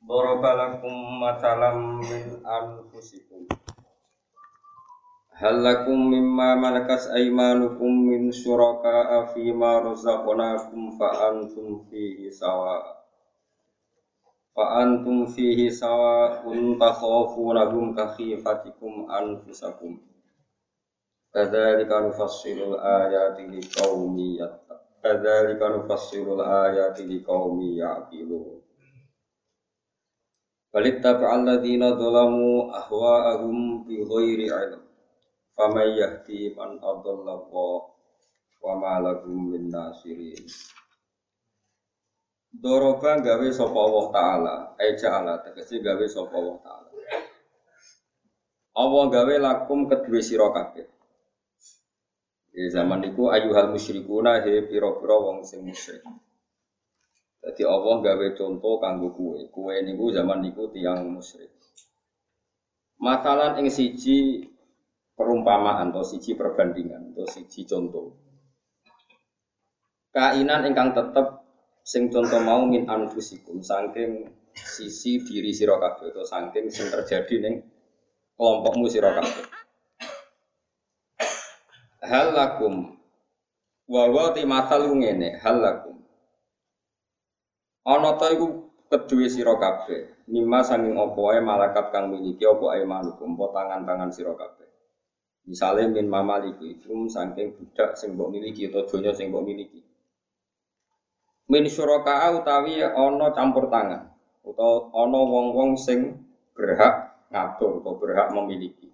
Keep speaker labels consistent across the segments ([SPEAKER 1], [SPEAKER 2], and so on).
[SPEAKER 1] Daraba lakum matalam min anfusikum. Hal lakum mimma malakas aymanukum min syuraka'a fima razaqnakum fa antum fihi sawa. Fa antum fihi sawa un takhafunahum ka khifatikum anfusakum. Kadzalika nufassilul ayati liqaumi yattaqun. Kadzalika nufassilul ayati liqaumi ya'qilun. Walittaba alladzina zalamu ahwa'ahum bi ghairi ilm. Faman yahdi man adalla Allah wa ma lahum min nasirin. Doroba gawe sapa Allah taala, ai ja'ala tegese gawe sapa Allah taala. Allah gawe lakum kedue sira kabeh. Di zaman niku ayuhal musyrikuna he pira-pira wong sing musyrik. Jadi Allah gawe contoh kanggo kue. Kue niku zaman niku tiang musyrik. Masalah ing siji perumpamaan atau siji perbandingan atau siji contoh. Kainan ingkang tetep sing contoh mau min anfusikum saking sisi diri sira kabeh atau saking sing terjadi ning kelompokmu sira kabeh. Hal lakum wa wa ti masal ngene hal lakum Ana ta iku kedue sira kabeh, mimma sanging apa wae malakat kang miliki apa ae manukum, apa tangan-tangan sira kabeh. Misale min mamaliku itu saking budak sing mbok miliki atau donya sing mbok miliki. Min syuraka utawi ana campur tangan utawa ana wong-wong sing berhak ngatur atau berhak memiliki.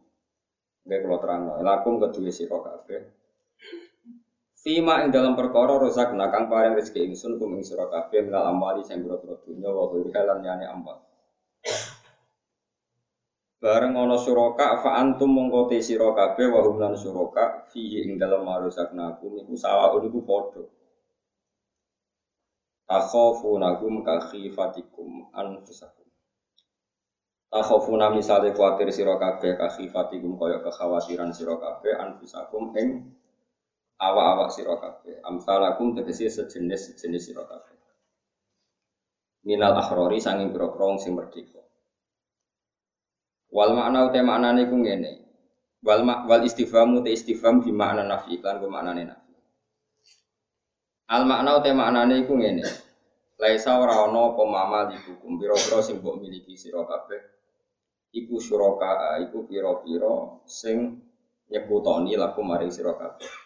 [SPEAKER 1] Nggih kula terangno, lakum kedue sira kabeh Fima ing dalam perkara rozak nakang paring rezeki ingsun kum ing sira kabeh minal amwali sing pira-pira dunya wa ghairi lan yani amwal. Bareng ana suraka fa antum mongko te sira kabeh wa hum lan suraka fihi ing dalam marusak nakum iku sawaun iku padha. Takhafunahum ka khifatikum anfusakum. Takhafuna misale kuatir sira kabeh ka khifatikum kaya kekhawatiran sira kabeh anfusakum ing awak-awak sira kabeh. Amsalakum tegese sejenis sejenis sira kabeh. Minal akhrori sanging pira-pira sing merdeka. Wal makna uta maknane ku ngene. Wal wal istifhamu te istifham bi makna nafi kan ku maknane nafi. Al makna uta maknane iku ngene. Laisa ora ana apa mama dihukum pira-pira sing mbok miliki sira kabeh iku syuraka iku pira-pira sing nyebutoni laku maring sira kabeh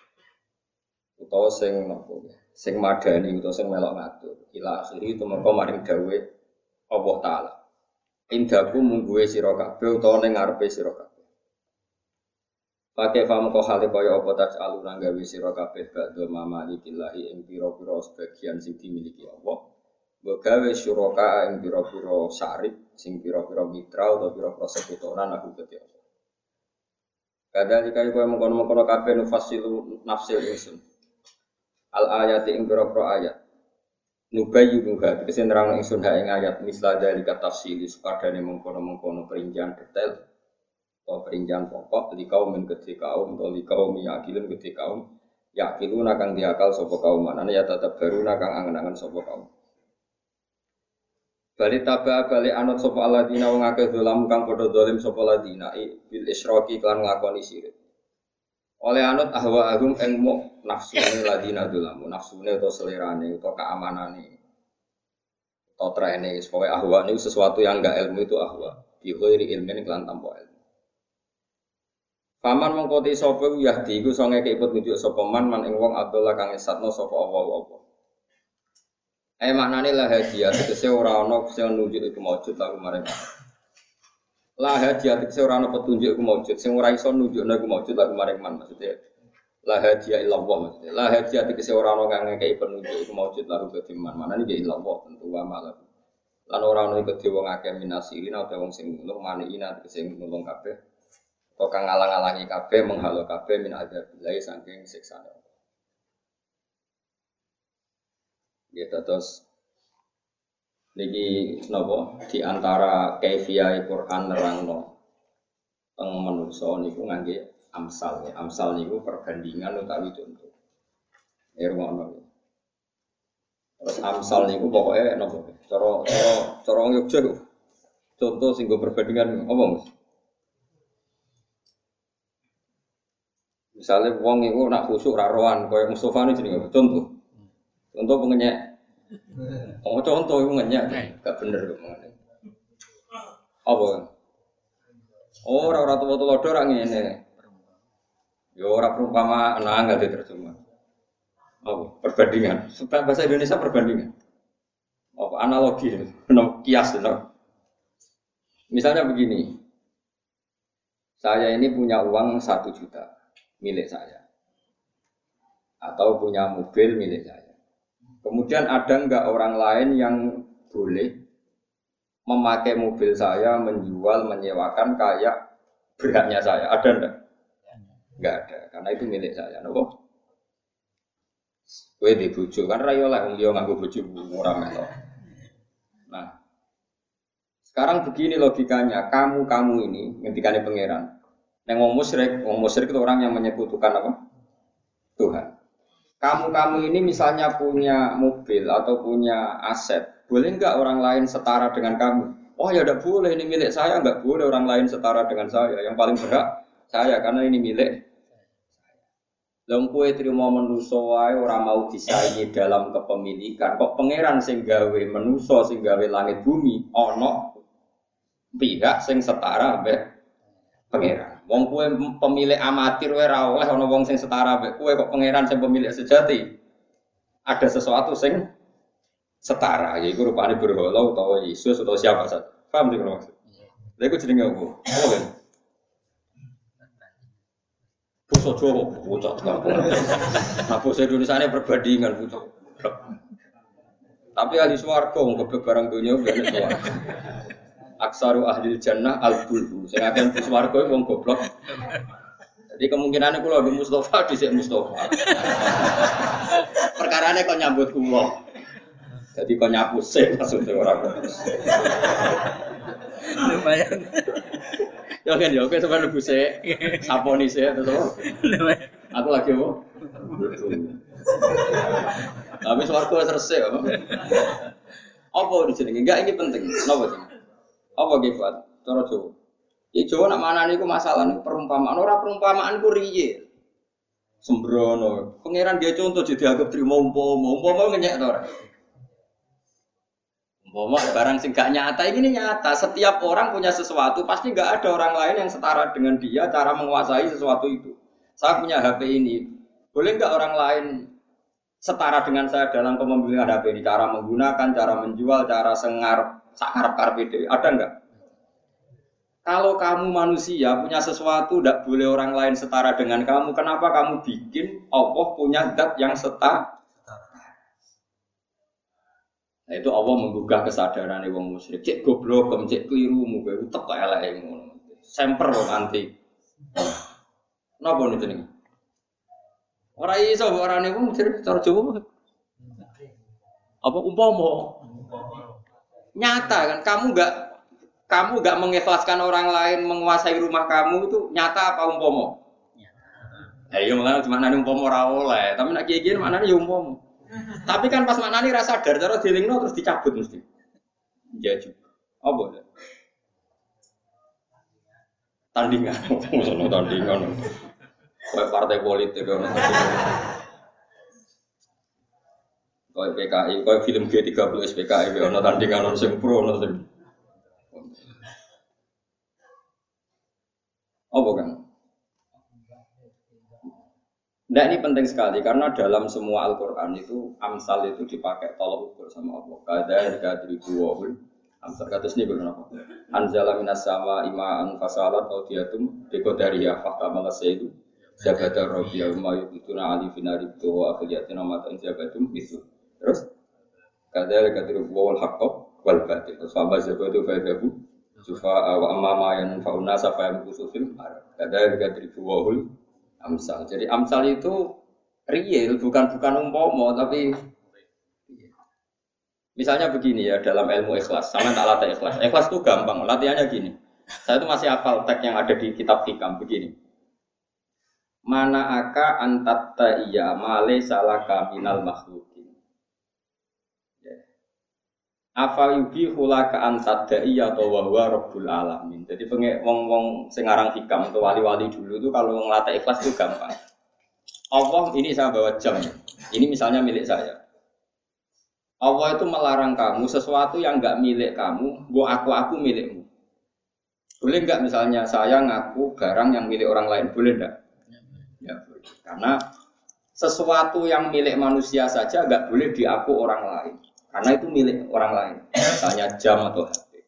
[SPEAKER 1] utawa sing nopo sing madani utawa sing melok ngatur ila akhiri itu mengko maring dawe Allah taala. Indaku mungguwe sira kabeh utawa ning ngarepe sira kabeh. Pakai fam kok hale kaya apa taj aluna gawe sira kabeh ba'da mamalikillahi ing pira-pira sebagian sing dimiliki Allah. Mbok gawe syuraka ing pira-pira syarif sing pira-pira mitra utawa pira-pira sekutonan aku gede Allah. Kadang jika kau mengkono-mengkono kabeh nufasilu nafsil insun al ayat ing pira-pira ayat. Nubayyu buha tegese nerang ingsun ha ing ayat misla kata tafsili sepadane mengkono-mengkono perincian detail atau perincian pokok di kaum min kedhe kaum atau di kaum yakilun kedhe kaum yakilun akan diakal sapa kaum manane ya tetap baru kang angen-angen sapa kaum. Bali taba bali anut sapa aladina wong akeh dolam kang padha dolim sapa ladina bil isyraki kan ngakoni sirik oleh anut ahwa agum eng mo nafsune ladina dulamu nafsune atau selerane atau keamanane. Atau trene pokoknya ahwa ini sesuatu yang enggak ilmu itu ahwa. Di ghairi ilmin kelan tanpa ilmu. Paman mengkoti sapa Yahdi iku songe keiput nunjuk sapa man man ing wong Abdullah kang esatno sapa Allah apa. Eh maknane lah hadiah tegese ora ana sing nunjuk iku maujud lagu maring lah hadiah tegese ora ana petunjuk iku maujud. Sing ora iso nunjukno iku maujud lagu maring man maksudnya. La hadiah illallah maksudnya. La hadiah tegese ora ana kang ngekeki penunjuk iku maujud lagu kedhi man mana iki illallah tentu wa malah Lan ora ono iku wong akeh minasirin atau wong sing nulung maniina sing nulung kabeh. Kok kang ngalang-alangi kabeh menghalo kabeh min adzabillah saking siksane. Ya terus niki napa di antara kaifiah Quran nerangno teng manusa niku ngangge amsal ya. Amsal niku perbandingan utawi contoh. Ya rumono. Terus amsal niku pokoknya nopo. Cara cara cara wong Yogya contoh sing perbandingan apa Mas? Misalnya wong iku nak khusuk ra rohan koyo Mustofa ini jenenge contoh. Contoh pengenyek. Oh contoh iku ngenyek. Gak bener kok ngene. Apa? Oh, ora ora tuwa-tuwa ora ngene. Ya ora perumpamaan enggak diterjemah apa? Perbandingan. Supaya bahasa Indonesia perbandingan. Apa? Analogi. No, kias no. misalnya begini. Saya ini punya uang satu juta milik saya. Atau punya mobil milik saya kemudian ada nggak orang lain yang boleh memakai mobil saya menjual menyewakan kayak beratnya saya ada enggak nggak ada karena itu milik saya nopo Kue di bojo kan rayo lah nganggo bojo ora melok. Nah. Sekarang begini logikanya, kamu-kamu ini ngendikane pangeran. Neng wong musyrik, wong musyrik itu orang yang menyekutukan apa? Tuhan. Kamu-kamu ini misalnya punya mobil atau punya aset, boleh nggak orang lain setara dengan kamu? Oh ya udah boleh, ini milik saya, nggak boleh orang lain setara dengan saya. Yang paling berat saya karena ini milik Lha kue terima menuso wae ora mau disaingi dalam kepemilikan. Kok pangeran sing gawe menuso sing gawe langit bumi ana pihak sing setara mbek pangeran. Wong kue pemilik amatir ana wong sing setara kue kok pangeran sing pemilik sejati. Ada sesuatu sing setara yaiku rupane berhala utawa Yesus atau siapa saja. Paham sih maksud? Lha iku jenenge apa? Apa Bosok Jawa bocah kampung. Nah bosok Indonesia ini perbandingan bocah. Tapi ahli swarga keblek barang dunia ben swarga. Aksaru ahli jannah al bulbu. Sing akeh di swarga wong goblok. Jadi kemungkinan kula di Mustafa dhisik Mustafa. Perkarane kok nyambut kula. Jadi kok nyapu sih maksudnya orang. Lumayan. Ya kan ya, oke sampai lebu sih, saponi sih, terus apa? Aku lagi apa? Tapi suaraku selesai apa? Apa di sini? Enggak ini penting. Kenapa sih? Apa gifat? Cara Jawa. Ya Jawa nak mana nih masalah nih perumpamaan. Orang perumpamaan ku riye. Sembrono. Pangeran dia contoh jadi agak terima umpomo. Umpomo ngenyek orang. Umpama barang sing nyata ini nyata. Setiap orang punya sesuatu, pasti gak ada orang lain yang setara dengan dia cara menguasai sesuatu itu. Saya punya HP ini, boleh nggak orang lain setara dengan saya dalam kepemilikan HP ini? Cara menggunakan, cara menjual, cara sengar, sakar karpede, ada nggak? Kalau kamu manusia punya sesuatu, tidak boleh orang lain setara dengan kamu. Kenapa kamu bikin Allah punya dat yang setara? Nah itu Allah menggugah kesadaran wong musyrik. Cek goblok, cek keliru, muga utek kok elek ngono. Semper wong anti. Napa niku nih? Ora iso ora niku musyrik cara Jawa. Apa umpama? Nyata kan kamu enggak kamu enggak mengikhlaskan orang lain menguasai rumah kamu itu nyata apa umpama? Nyata. Ya iya makanya cuma nani umpama ora oleh, tapi nek kiye-kiye maknane ya umpama. Tapi kan pas maknani rasa sadar, cara dilingno terus dicabut mesti. Ya juga. Apa ya? Tandingan, tandingan. Kayak partai politik Kayak PKI, kayak film G30 SPKI, ono tandingan ono sing pro, ono sing Apa kan? Nah ini penting sekali karena dalam semua Al-Quran itu amsal itu dipakai tolong ukur sama Allah. Kada harga wahul amsal kata ini belum apa? Anjala minas sama ima an fasalat atau diatum dekodaria fakta malas itu. Jabata robiya umayu itu na ali finari itu wa akhliyatina mata jabatum itu. Terus kada harga wahul hakko wal batil. Terus fa mazhabu itu fa yabu sufa wa amma ma yanfa'un nasa fa yamkusu fil ard. Kadzalika dribu wahul amsal. Jadi amsal itu real bukan bukan umpomo tapi Misalnya begini ya dalam ilmu ikhlas, sama tak latih ikhlas. Ikhlas itu gampang, latihannya gini. Saya itu masih hafal teks yang ada di kitab hikam begini. Mana aka antatta iya male salah kaminal makhlukin. Ya. Apa yubi hula ka antatta iya atau wahwa rabbul alamin. Jadi pengen wong wong sengarang hikam atau wali-wali dulu itu kalau ngelatih ikhlas itu gampang. Allah ini saya bawa jam. Ini misalnya milik saya. Allah itu melarang kamu sesuatu yang nggak milik kamu, gua aku aku milikmu. Boleh nggak misalnya saya ngaku barang yang milik orang lain, boleh nggak? Ya boleh. Karena sesuatu yang milik manusia saja nggak boleh diaku orang lain, karena itu milik orang lain. Misalnya jam atau HP.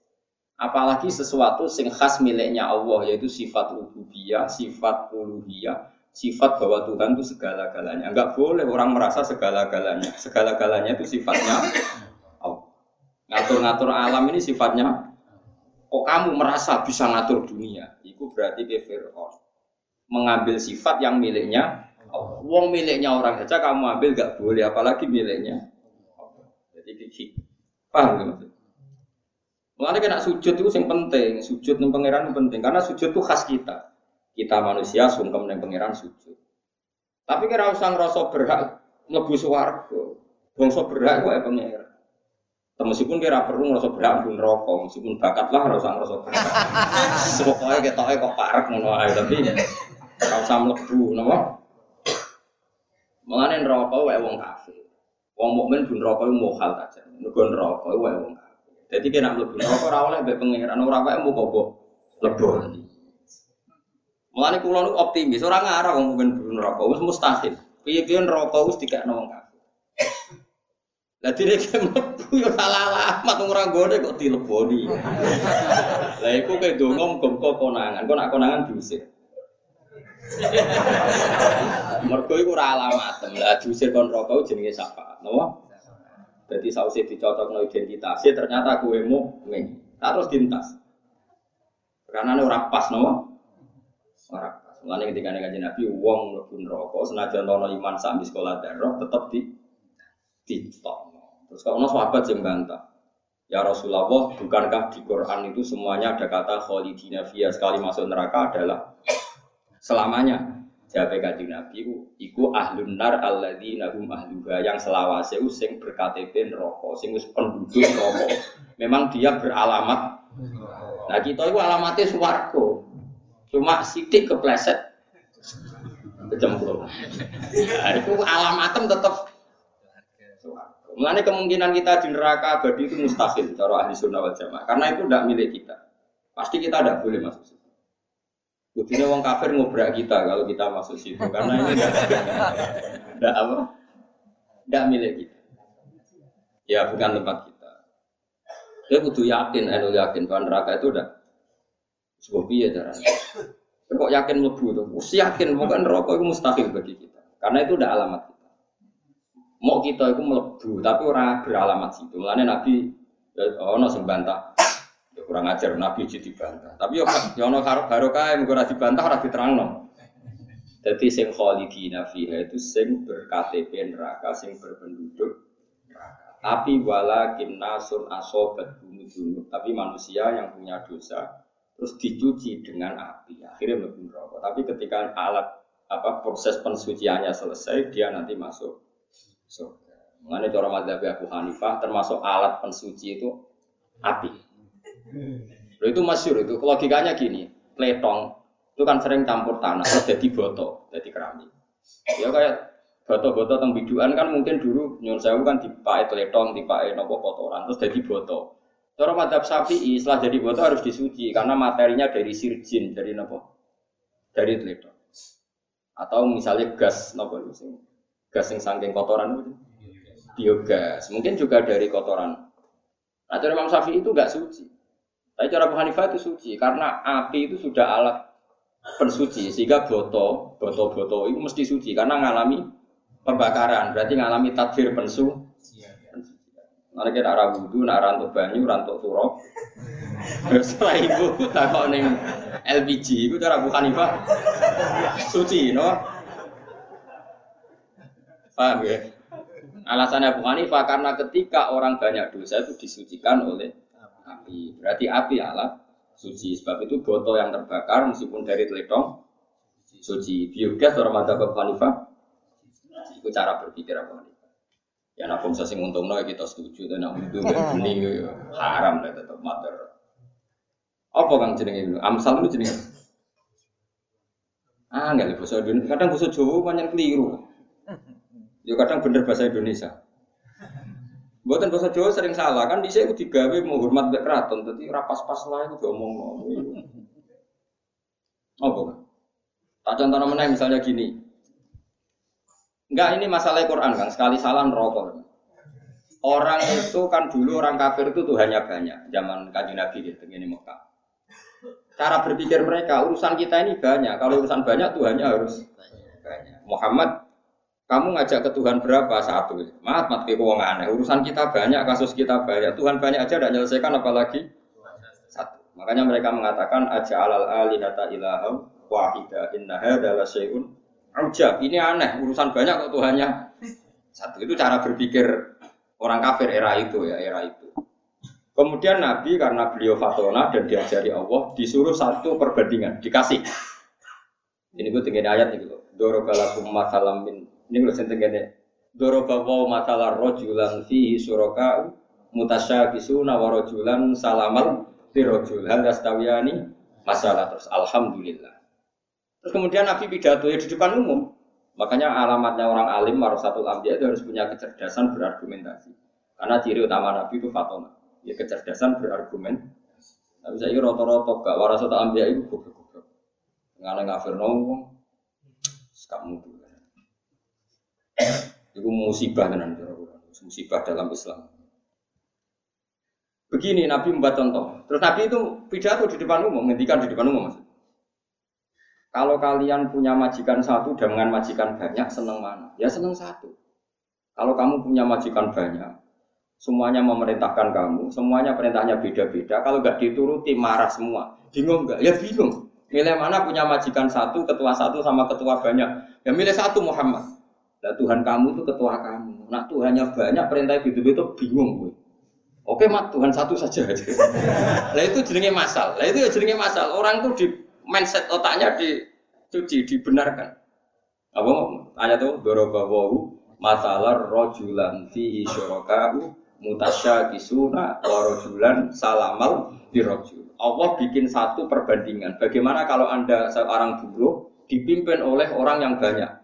[SPEAKER 1] Apalagi sesuatu sing khas miliknya Allah yaitu sifat rububiyah, sifat uluhiyah, sifat bahwa Tuhan itu segala-galanya. Enggak boleh orang merasa segala-galanya. Segala-galanya itu sifatnya Allah. Ngatur-ngatur alam ini sifatnya kok kamu merasa bisa ngatur dunia? Itu berarti ke. Mengambil sifat yang miliknya Allah. Wong miliknya orang saja kamu ambil enggak boleh apalagi miliknya. Gigi. Paham gak maksud? Mulanya kena sujud itu yang penting, sujud yang pangeran penting karena sujud itu khas kita kita manusia sungkem dengan pangeran sujud. Tapi kira usah ngerasa berhak mlebu swarga. Bangsa berhak kok ya pangeran. Meskipun kira perlu ngerasa berhak pun rokok, meskipun bakat lah harus ngerasa berhak. Pokoknya kita kok parek ngono ae tapi ora usah mlebu napa? Mulane neraka wae wong kafir. Wong mukmin pun neraka iku mohal saja. Mergo neraka wae wong kafir. Jadi kena mlebu neraka ora oleh mbek pangeran, ora wae mau kok lebon. Mulane kula nu optimis, ora ngarah wong mungkin buru neraka, wis mustahil. Piye-piye neraka wis dikekno wong kafir. Lah dene ki mlebu yo salah alamat ora gone kok dileboni. Lah iku kaya donga muga konangan, kok nak konangan diusir. Mergo iku ora alamat, lah diusir kon neraka jenenge sapa? Napa? Jadi sausi dicocokno identitasnya ternyata mau ngene. Terus dintas. Karena ora pas napa? Orang pas. Mulane ketika nih Nabi uang mlebu neraka senajan ono iman sami sekolah darah tetap di ditok. Terus kalau sahabat yang bantah, Ya Rasulullah, bukankah di Quran itu semuanya ada kata khalidina fiyah sekali masuk neraka adalah selamanya? Jawab kajian Nabi iku ahlun nar alladzina hum ahluha yang selawase sing berKTP neraka, sing wis penduduk neraka. Memang dia beralamat. Nah kita itu alamatnya swarga. Cuma sidik kepleset kecemplung. Nah, itu alamatem tetap Mengenai kemungkinan kita di neraka abadi itu mustahil cara ahli sunnah wal jamaah karena itu tidak milik kita. Pasti kita tidak boleh masuk. Buktinya wong kafir ngobrak kita kalau kita masuk situ karena ini tidak apa? Tidak milik kita. Ya bukan tempat kita. Dia butuh yakin, anu yakin bahwa neraka itu udah sebuah biaya caranya. Kok yakin mlebu tuh? Us yakin bukan rokok itu mustahil bagi kita. Karena itu udah alamat kita. Mau kita itu mlebu tapi orang beralamat situ. Mulane Nabi ya ono sing bantah. Ya kurang ajar Nabi jadi bantah. Tapi ya ya ono karo barokah mung ora dibantah ora diterangno. Jadi sing khalidina fiha itu sing berKTP neraka, sing berpenduduk neraka. Tapi walakin nasun asobat bunuh Tapi manusia yang punya dosa terus dicuci dengan api akhirnya mlebu neraka tapi ketika alat apa proses pensuciannya selesai dia nanti masuk surga mengenai cara madzhab Abu Hanifah termasuk alat pensuci itu api Loh, itu masyur itu logikanya gini pletong itu kan sering campur tanah terus jadi botol jadi keramik ya kayak botol-botol teng biduan kan mungkin dulu nyuruh saya kan dipakai pletong dipakai nopo kotoran terus jadi botol Cara madhab sapi setelah jadi botol harus disuci karena materinya dari sirjin, dari nopo, dari teledo. Atau misalnya gas nopo itu, gas yang saking kotoran itu, biogas. Mungkin juga dari kotoran. Nah Imam Syafi'i itu gak suci. Tapi cara Abu Hanifah itu suci karena api itu sudah alat pensuci sehingga botol, botol-botol itu mesti suci karena ngalami pembakaran berarti ngalami takdir pensu Nanti kita arah wudhu, nak rantuk banyu, rantuk turok. Setelah itu takut neng LPG, itu cara Abu Hanifah suci, no? Paham ya? Alasannya Abu Hanifah karena ketika orang banyak dosa itu disucikan oleh api. Berarti api alat suci. Sebab itu botol yang terbakar meskipun dari teletong suci. Biogas orang mata Hanifah itu cara berpikir Abu Hanifah. Ya nak pun sing untung ya kita setuju dan nak untung dan bening ya haram lah tetap mater. Apa kang jenenge itu? Amsal itu jenenge. Ah enggak bahasa Indonesia. Kadang bahasa Jawa banyak keliru. Ya kadang bener bahasa Indonesia. Buatan bahasa Jawa sering salah kan. Di saya digawe menghormat mbek keraton. Jadi rapas-pas lah itu ngomong. Apa kan? Tak contoh namanya misalnya gini. Enggak ini masalah Quran kan, sekali salah rokok. Orang itu kan dulu orang kafir itu Tuhannya banyak, zaman kaji Nabi gitu, ini Mekah. Cara berpikir mereka, urusan kita ini banyak, kalau urusan banyak Tuhannya harus banyak. Muhammad, kamu ngajak ke Tuhan berapa? Satu. Maaf, mat ke aneh. Urusan kita banyak, kasus kita banyak. Tuhan banyak aja tidak menyelesaikan apalagi satu. Makanya mereka mengatakan aja alal alihata ilaham wahida inna adalah syai'un Ujab, ini aneh, urusan banyak kok Tuhannya satu. Itu cara berpikir orang kafir era itu ya, era itu. Kemudian Nabi karena beliau fatona dan diajari Allah disuruh satu perbandingan, dikasih. Ini gue tinggal ayat ini loh. Dorobalakum masalam min. Ini gue tinggal Dorobawaw masalah rojulan fihi suraka mutasyabisuna wa rojulan salamal fi rojul. Hal masalah terus. Alhamdulillah. Terus kemudian Nabi pidato ya di depan umum. Makanya alamatnya orang alim satu ambiya itu harus punya kecerdasan berargumentasi. Karena ciri utama Nabi itu fatona. Ya kecerdasan berargumen. Tapi saya roto-roto gak warasatul ambiya itu goblok-goblok. Ngaleng ngafir nongong. Tuh. Itu musibah tenan musibah dalam Islam. Begini Nabi membuat contoh. Terus Nabi itu pidato di depan umum, menghentikan di depan umum. Kalau kalian punya majikan satu dengan majikan banyak, seneng mana? Ya seneng satu. Kalau kamu punya majikan banyak, semuanya memerintahkan kamu, semuanya perintahnya beda-beda. Kalau nggak dituruti marah semua, bingung nggak? Ya bingung. Milih mana punya majikan satu, ketua satu sama ketua banyak? Ya milih satu Muhammad. Nah, Tuhan kamu itu ketua kamu. Nah Tuhannya banyak, perintah gitu-gitu bingung gue. Oke mat Tuhan satu saja. Lah itu jenenge masal. Lah itu ya jenenge masal. Orang tuh di mindset otaknya dicuci, dibenarkan. Apa ayat itu dorobawahu masalah rojulan fihi syuraka'u mutasyakisuna wa rojulan salamal dirojul. Allah bikin satu perbandingan. Bagaimana kalau anda seorang buruh dipimpin oleh orang yang banyak?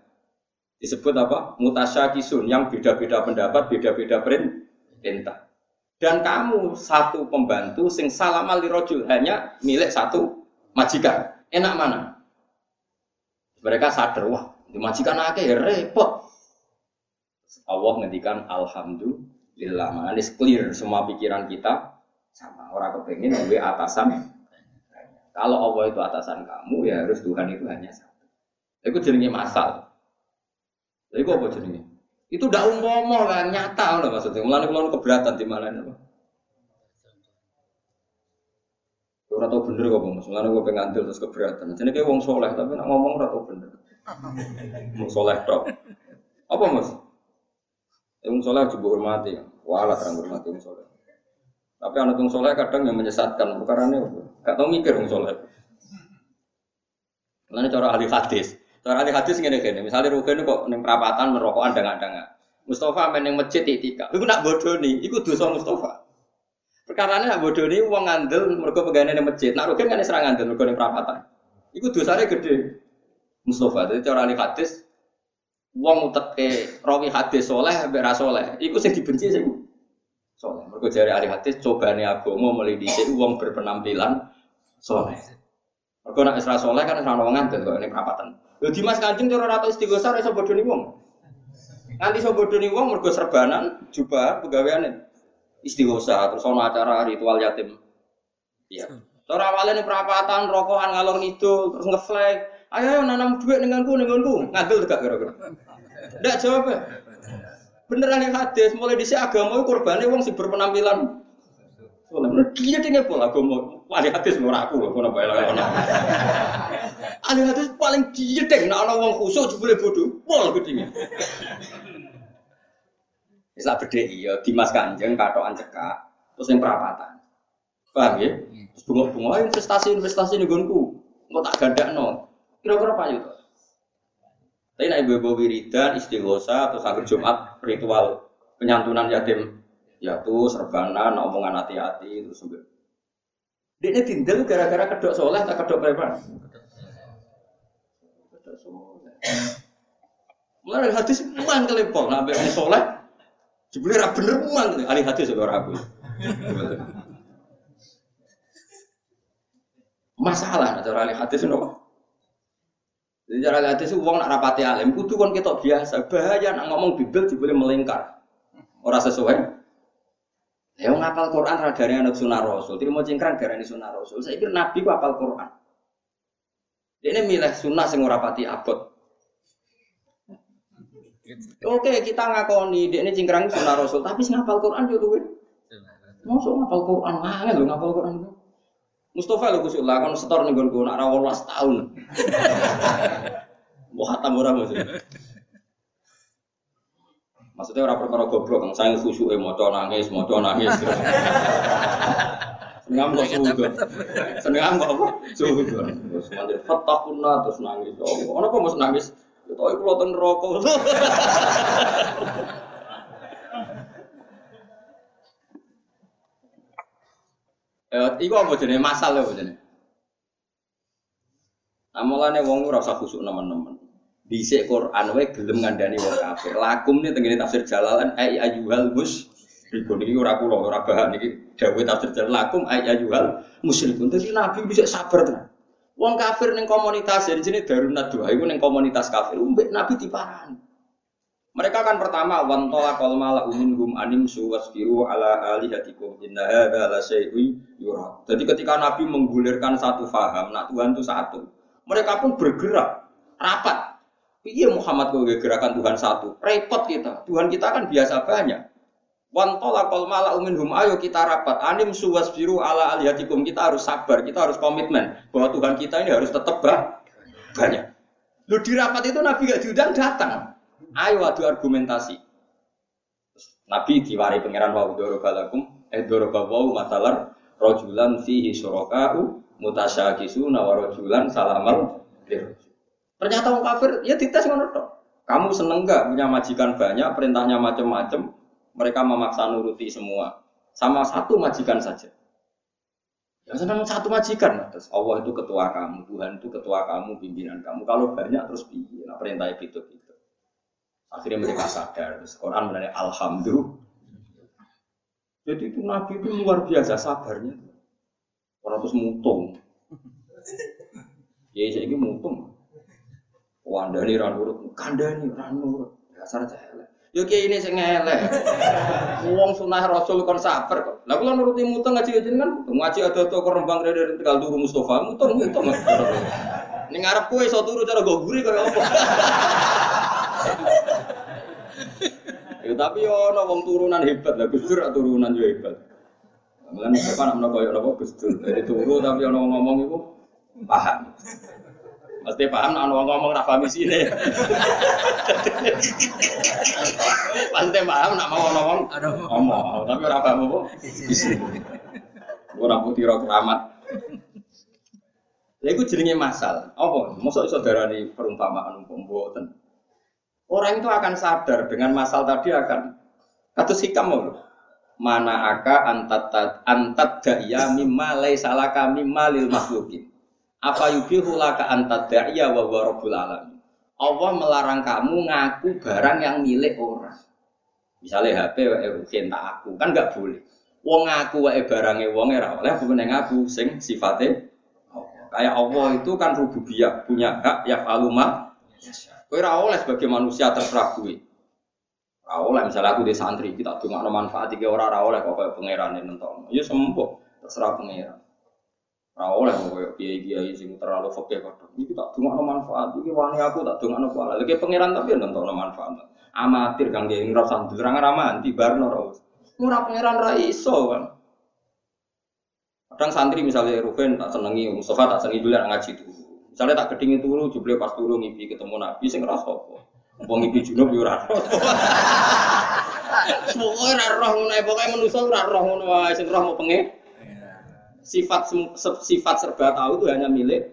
[SPEAKER 1] Disebut apa? Mutasyakisun yang beda-beda pendapat, beda-beda perintah. Dan kamu satu pembantu sing salamal dirojul hanya milik satu majikan. Enak mana? Mereka sadar, wah, di majikan akeh ya repot. Allah ngendikan alhamdulillah, manis clear semua pikiran kita sama orang kepengen gue atasan. Kalau Allah itu atasan kamu, ya harus Tuhan itu hanya satu. Itu jenenge masal. Itu apa jenenge? Itu udah umum lah, nyata lah maksudnya. Mulane kula keberatan di mana Ora tau bener kok Mas. Mulane gue pengen andil terus keberatan. Jadi kayak wong soleh tapi nak ngomong ora tau bener. Wong soleh tok. Apa Mas? Ya, wong soleh juga hormati. Wala terang hormati wong soleh. Tapi anak wong soleh kadang yang menyesatkan. Bukannya gak tau mikir wong soleh. Mulane cara ahli hadis. Cara hadis ngene gini. Misalnya Rugen kok ning perapatan merokokan dengan-dengan. Mustafa main yang masjid itika. Iku nak nih. Iku dosa Mustafa. Perkara ini nak ini uang ngandel mereka pegawai di masjid. Nak rugen kan serang ngandel mereka di perapatan. Iku dosanya gede. Mustafa jadi cara ahli hadis uang utek ke rawi hadis soleh beras soleh. Iku sih dibenci sih. Soleh. Mereka jari ahli hadis coba nih mau melidisi uang berpenampilan soleh. Mereka nak isra soleh kan isra uang ngandel kok ini perapatan. Lho Dimas Kanjeng cara rata istighosah iso bodoh nih uang. Nganti iso bodoh nih uang mereka serbanan jubah pegawaian istighosa terus ono acara ritual yatim. Iya. Cara awalnya perapatan, rokokan ngalor itu terus ngeflag. Ayo, ayo nanam duit nenganku nenganku ngambil tegak kira-kira. Ndak jawab. Beneran yang hadis, mulai di agama korbannya wong si berpenampilan. Soalnya dia tinggal pola agama. Ahli hadis ora aku loh, kono bae Ahli hadis paling dia deh, nah orang wong khusuk boleh bodoh, pol gedine. Bisa beda iya, Dimas Kanjeng katokan cekak, terus yang perapatan. Paham ya? Terus bunga-bunga investasi-investasi nih gonku, nggak tak ganda no. Kira-kira apa itu? Tapi naik ibu wiridan, istighosa, atau sakit Jumat, ritual penyantunan yatim, ya tuh serbanan, omongan hati-hati, itu sampai. Dia ini tindel gara-gara kedok soleh, tak kedok preman. Kedok soleh. Mulai hadis muang kelepol, nabi ini soleh, sebenarnya rap bener muang, ahli hadis sekarang aku. Masalah, cara ahli hadis nopo. Jadi cara lihat itu uang nak rapati alim, kudu kan kita biasa. Bahaya nak ngomong bibel boleh melingkar. Orang sesuai. Ya ngapal Quran radari anak sunnah Rasul. Mau cingkrang darah sunnah Rasul. Saya kira Nabi ku apal Quran. Dia ini milih sunnah sing ora pati abot. Oke, kita ngakoni dia ini cingkrang sunnah Rasul, tapi sing ngapal Quran yo tuh. Masuk ngapal Quran, angel lho ngapal Quran. Mustafa lho kusuk lah kon setor ning nggonku nak ra 18 tahun. Wah, hatam ora. Maksudnya orang perkara goblok, yang saya khusyuk maca nangis, maca nangis. Seneng kok suhu Seneng kok apa? Suhu Terus mandi fatakuna terus nangis. Oh, apa mas nangis? Ya tau iku loten rokok. Eh, iku apa jenenge masal apa jenenge? Nah, wong ora usah khusuk nemen-nemen. Dhisik Quran wae gelem ngandani wong kafir. Lakum nih tengene tafsir Jalalan ai ayyuhal mus Ribun ini ora kula ora bahan iki dawuh tafsir Jalal lakum ay ayyuhal musyrikun. Dadi Nabi bisa sabar tenan. Wong kafir ning komunitas jadi sini darunat doa iku ning komunitas kafir. Umbek Nabi diparani. Mereka kan pertama wantola kol mala hum anim suwasbiru ala alihatikum inna hadza la syai'un yura. Jadi ketika Nabi menggulirkan satu faham, nak Tuhan itu satu. Mereka pun bergerak rapat. Iya Muhammad kau gerakan Tuhan satu. Repot kita. Tuhan kita kan biasa banyak. Wantola kol mala hum ayo kita rapat. Anim suwasbiru ala alihatikum kita harus sabar, kita harus komitmen bahwa Tuhan kita ini harus tetap banyak. Lu di rapat itu Nabi gak diundang datang. Ayo adu argumentasi. Nabi diwari pangeran wa dorobalakum eh dorobawu matalar rojulan fihi syuraka'u mutasyakisuna wa rojulan salamal Ternyata orang kafir ya dites ngono tok. Kamu seneng gak punya majikan banyak, perintahnya macam-macam, mereka memaksa nuruti semua. Sama satu majikan saja. Ya senang satu majikan, terus Allah itu ketua kamu, Tuhan itu ketua kamu, pimpinan kamu. Kalau banyak terus? Nah, perintah itu itu. Akhirnya mereka sadar. Terus Quran menanya Alhamdulillah. Jadi itu Nabi itu luar biasa sabarnya. Orang terus mutung. Ya ini mutung. Wandani ranurut, kandani ranurut. Dasar jahil. Yo kiai ini sing elek. Wong sunah Rasul kon sabar kok. Lah kula nuruti mutung ngaji ngaji kan ngaji ada to kok rembang dari tegal turu Mustofa mutung mutung. Ning ngarep kowe iso turu cara go guri kaya apa. Ya tapi yo ono wong turunan hebat lah, Gus Dur turunan yo hebat. Mulane apa nak koyo napa Gus Dur. Jadi turu tapi ono ngomong iku paham. Mesti paham nak ono ngomong ra paham isine. Pasti paham nak mau ngomong ngomong, tapi ora paham apa isine. Ora putih keramat. Lha iku jenenge masal. Apa? Mosok iso darani perumpamaan umpama mboten. Orang itu akan sadar dengan masal tadi akan kata sikam mau mana aka antat antat daya mimma salah kami malil makhlukin apa yubihu laka antat daya wa rabbul alamin Allah melarang kamu ngaku barang yang milik orang misalnya HP wae tak aku kan nggak boleh wong ngaku wae barangnya wong ora oleh bukan ngaku sing sifatnya kayak Allah itu kan rububiyah punya hak ya faluma Kowe ora oleh sebagai manusia terserah gue. Ora oleh misalnya aku di santri, kita nggak manfaat iki ora ora oleh kok kayak pangeran nentok. Ya sembuh terserah pangeran. Ora oleh koyo kiai-kiai sing terlalu fakih kadang. Iki tak dongakno manfaat, iki wani aku tak dongakno kuala. Lagi pangeran tapi nonton manfaat. Amatir kang kiai ngrasa nderangan amanti barno ora. Murah pangeran ra iso kan. Kadang santri misalnya Ruben tak senengi, Mustafa tak senengi dulu ngaji dulu. Misalnya tak kedingin turu, juble pas turu ngipi ketemu Nabi, sing ngerasa apa? Wong ngipi junub yo ora. Pokoke ora roh ae, pokoke manusa ora roh ngono sing roh mau pengen sifat sifat serba tahu itu hanya milik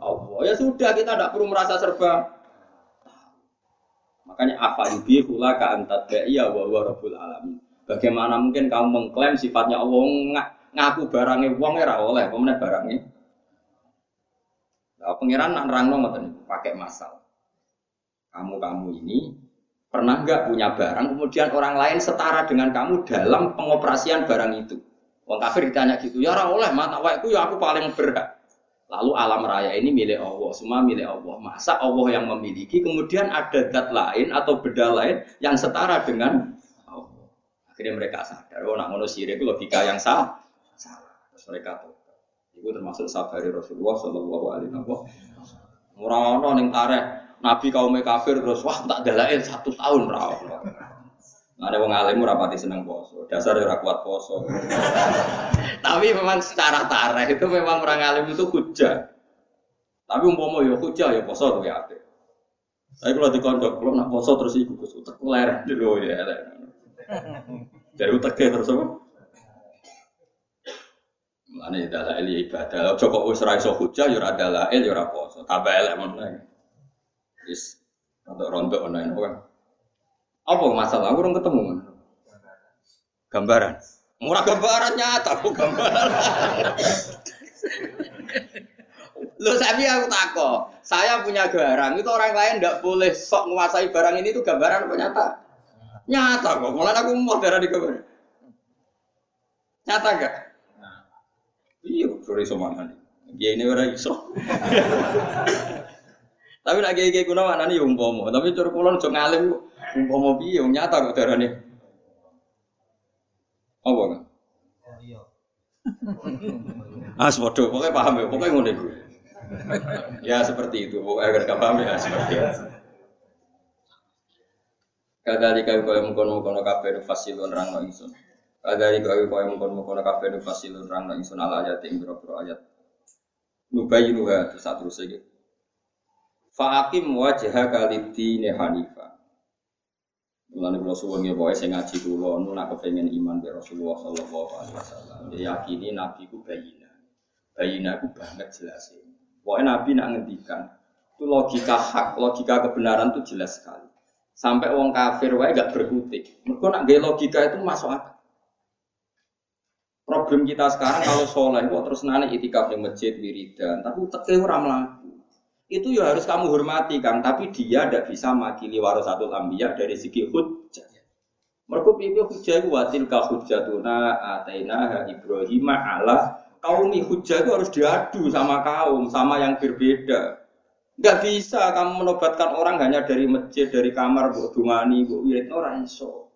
[SPEAKER 1] Allah. Ya sudah kita tidak perlu merasa serba. Makanya apa yubi kula ka antat ya wa wa rabbul alamin. Bagaimana mungkin kamu mengklaim sifatnya Allah ngaku barangnya wong ora oleh, pemenang barangnya. Nah, pangeran nak nerangno ngoten pakai masal. Kamu-kamu ini pernah nggak punya barang kemudian orang lain setara dengan kamu dalam pengoperasian barang itu? Wong kafir ditanya gitu, ya ora oleh mata itu ya aku paling berhak. Lalu alam raya ini milik Allah, semua milik Allah. Masa Allah yang memiliki, kemudian ada zat lain atau beda lain yang setara dengan Allah. Akhirnya mereka sadar, oh nak ngono itu logika yang salah. Salah. Terus mereka tahu. Itu termasuk sabari Rasulullah Shallallahu Alaihi Wasallam. Murano neng tareh Nabi kaum kafir terus wah tak dalail satu tahun rawon. Ada wong alim ora pati seneng poso. Dasar ora kuat poso. Tapi memang secara tareh itu memang orang alim itu hujah. Tapi umpama ya hujah ya poso tuh ya. Tapi kalau di kondok, kalau nak poso terus iku Gus utek ler dulu ya. Jadi uteknya terus apa? Mana adalah ibadah. Joko wis ora iso hujah ya ora dalail ya ora poso. Tambah elek meneh. Wis rontok-rontok ono kan. Apa masalah? Aku orang ketemu. Gambaran. Murah gambaran nyata, aku gambaran. Lo tapi aku tako, saya punya barang itu orang lain tidak boleh sok menguasai barang ini itu gambaran apa nyata? Nyata kok, malah aku mau darah di gambar. Nyata gak? Iya, sore mana nih? Ya ini orang iso. Tapi lagi kayak kuno mana nih umpomo, tapi curu kulon cuma ngalim Umpama piye nyata kok darane. Apa kan? Ah, padha, pokoknya paham ya, pokoknya ngono iku. Ya seperti itu, pokoknya agar gak paham ya seperti itu. Kadali kau kau mengkono mengkono kafe fasilun rang no insun. Kadali kau kau mengkono mengkono kafe fasilun rang no insun ala ayat yang berapa ayat. Nubayi nuha terus terus lagi. Faakim wajah kalidi hanifah. Mulane kula suwun nggih pokoke sing ngaji kula nu nak kepengin iman be Rasulullah sallallahu alaihi wasallam. Ya yakini nabi ku bayina. Bayina ku banget jelas. Pokoke nabi nak ngendikan itu logika hak, logika kebenaran itu jelas sekali. Sampai wong kafir wae gak berkutik. Mergo nak gaya logika itu masuk akal. Problem kita sekarang kalau soleh kok terus nane itikaf di masjid wiridan, tapi teke ora mlaku itu ya harus kamu hormati kan tapi dia tidak bisa makili warasatul ambiyah dari segi hujjah. Mereka pikir hujjah itu watil ka hujjatuna ataina Ibrahim ala kaumi hujjah itu harus diadu sama kaum sama yang berbeda. Nggak bisa kamu menobatkan orang hanya dari masjid dari kamar bu dungani bu wirid orang iso.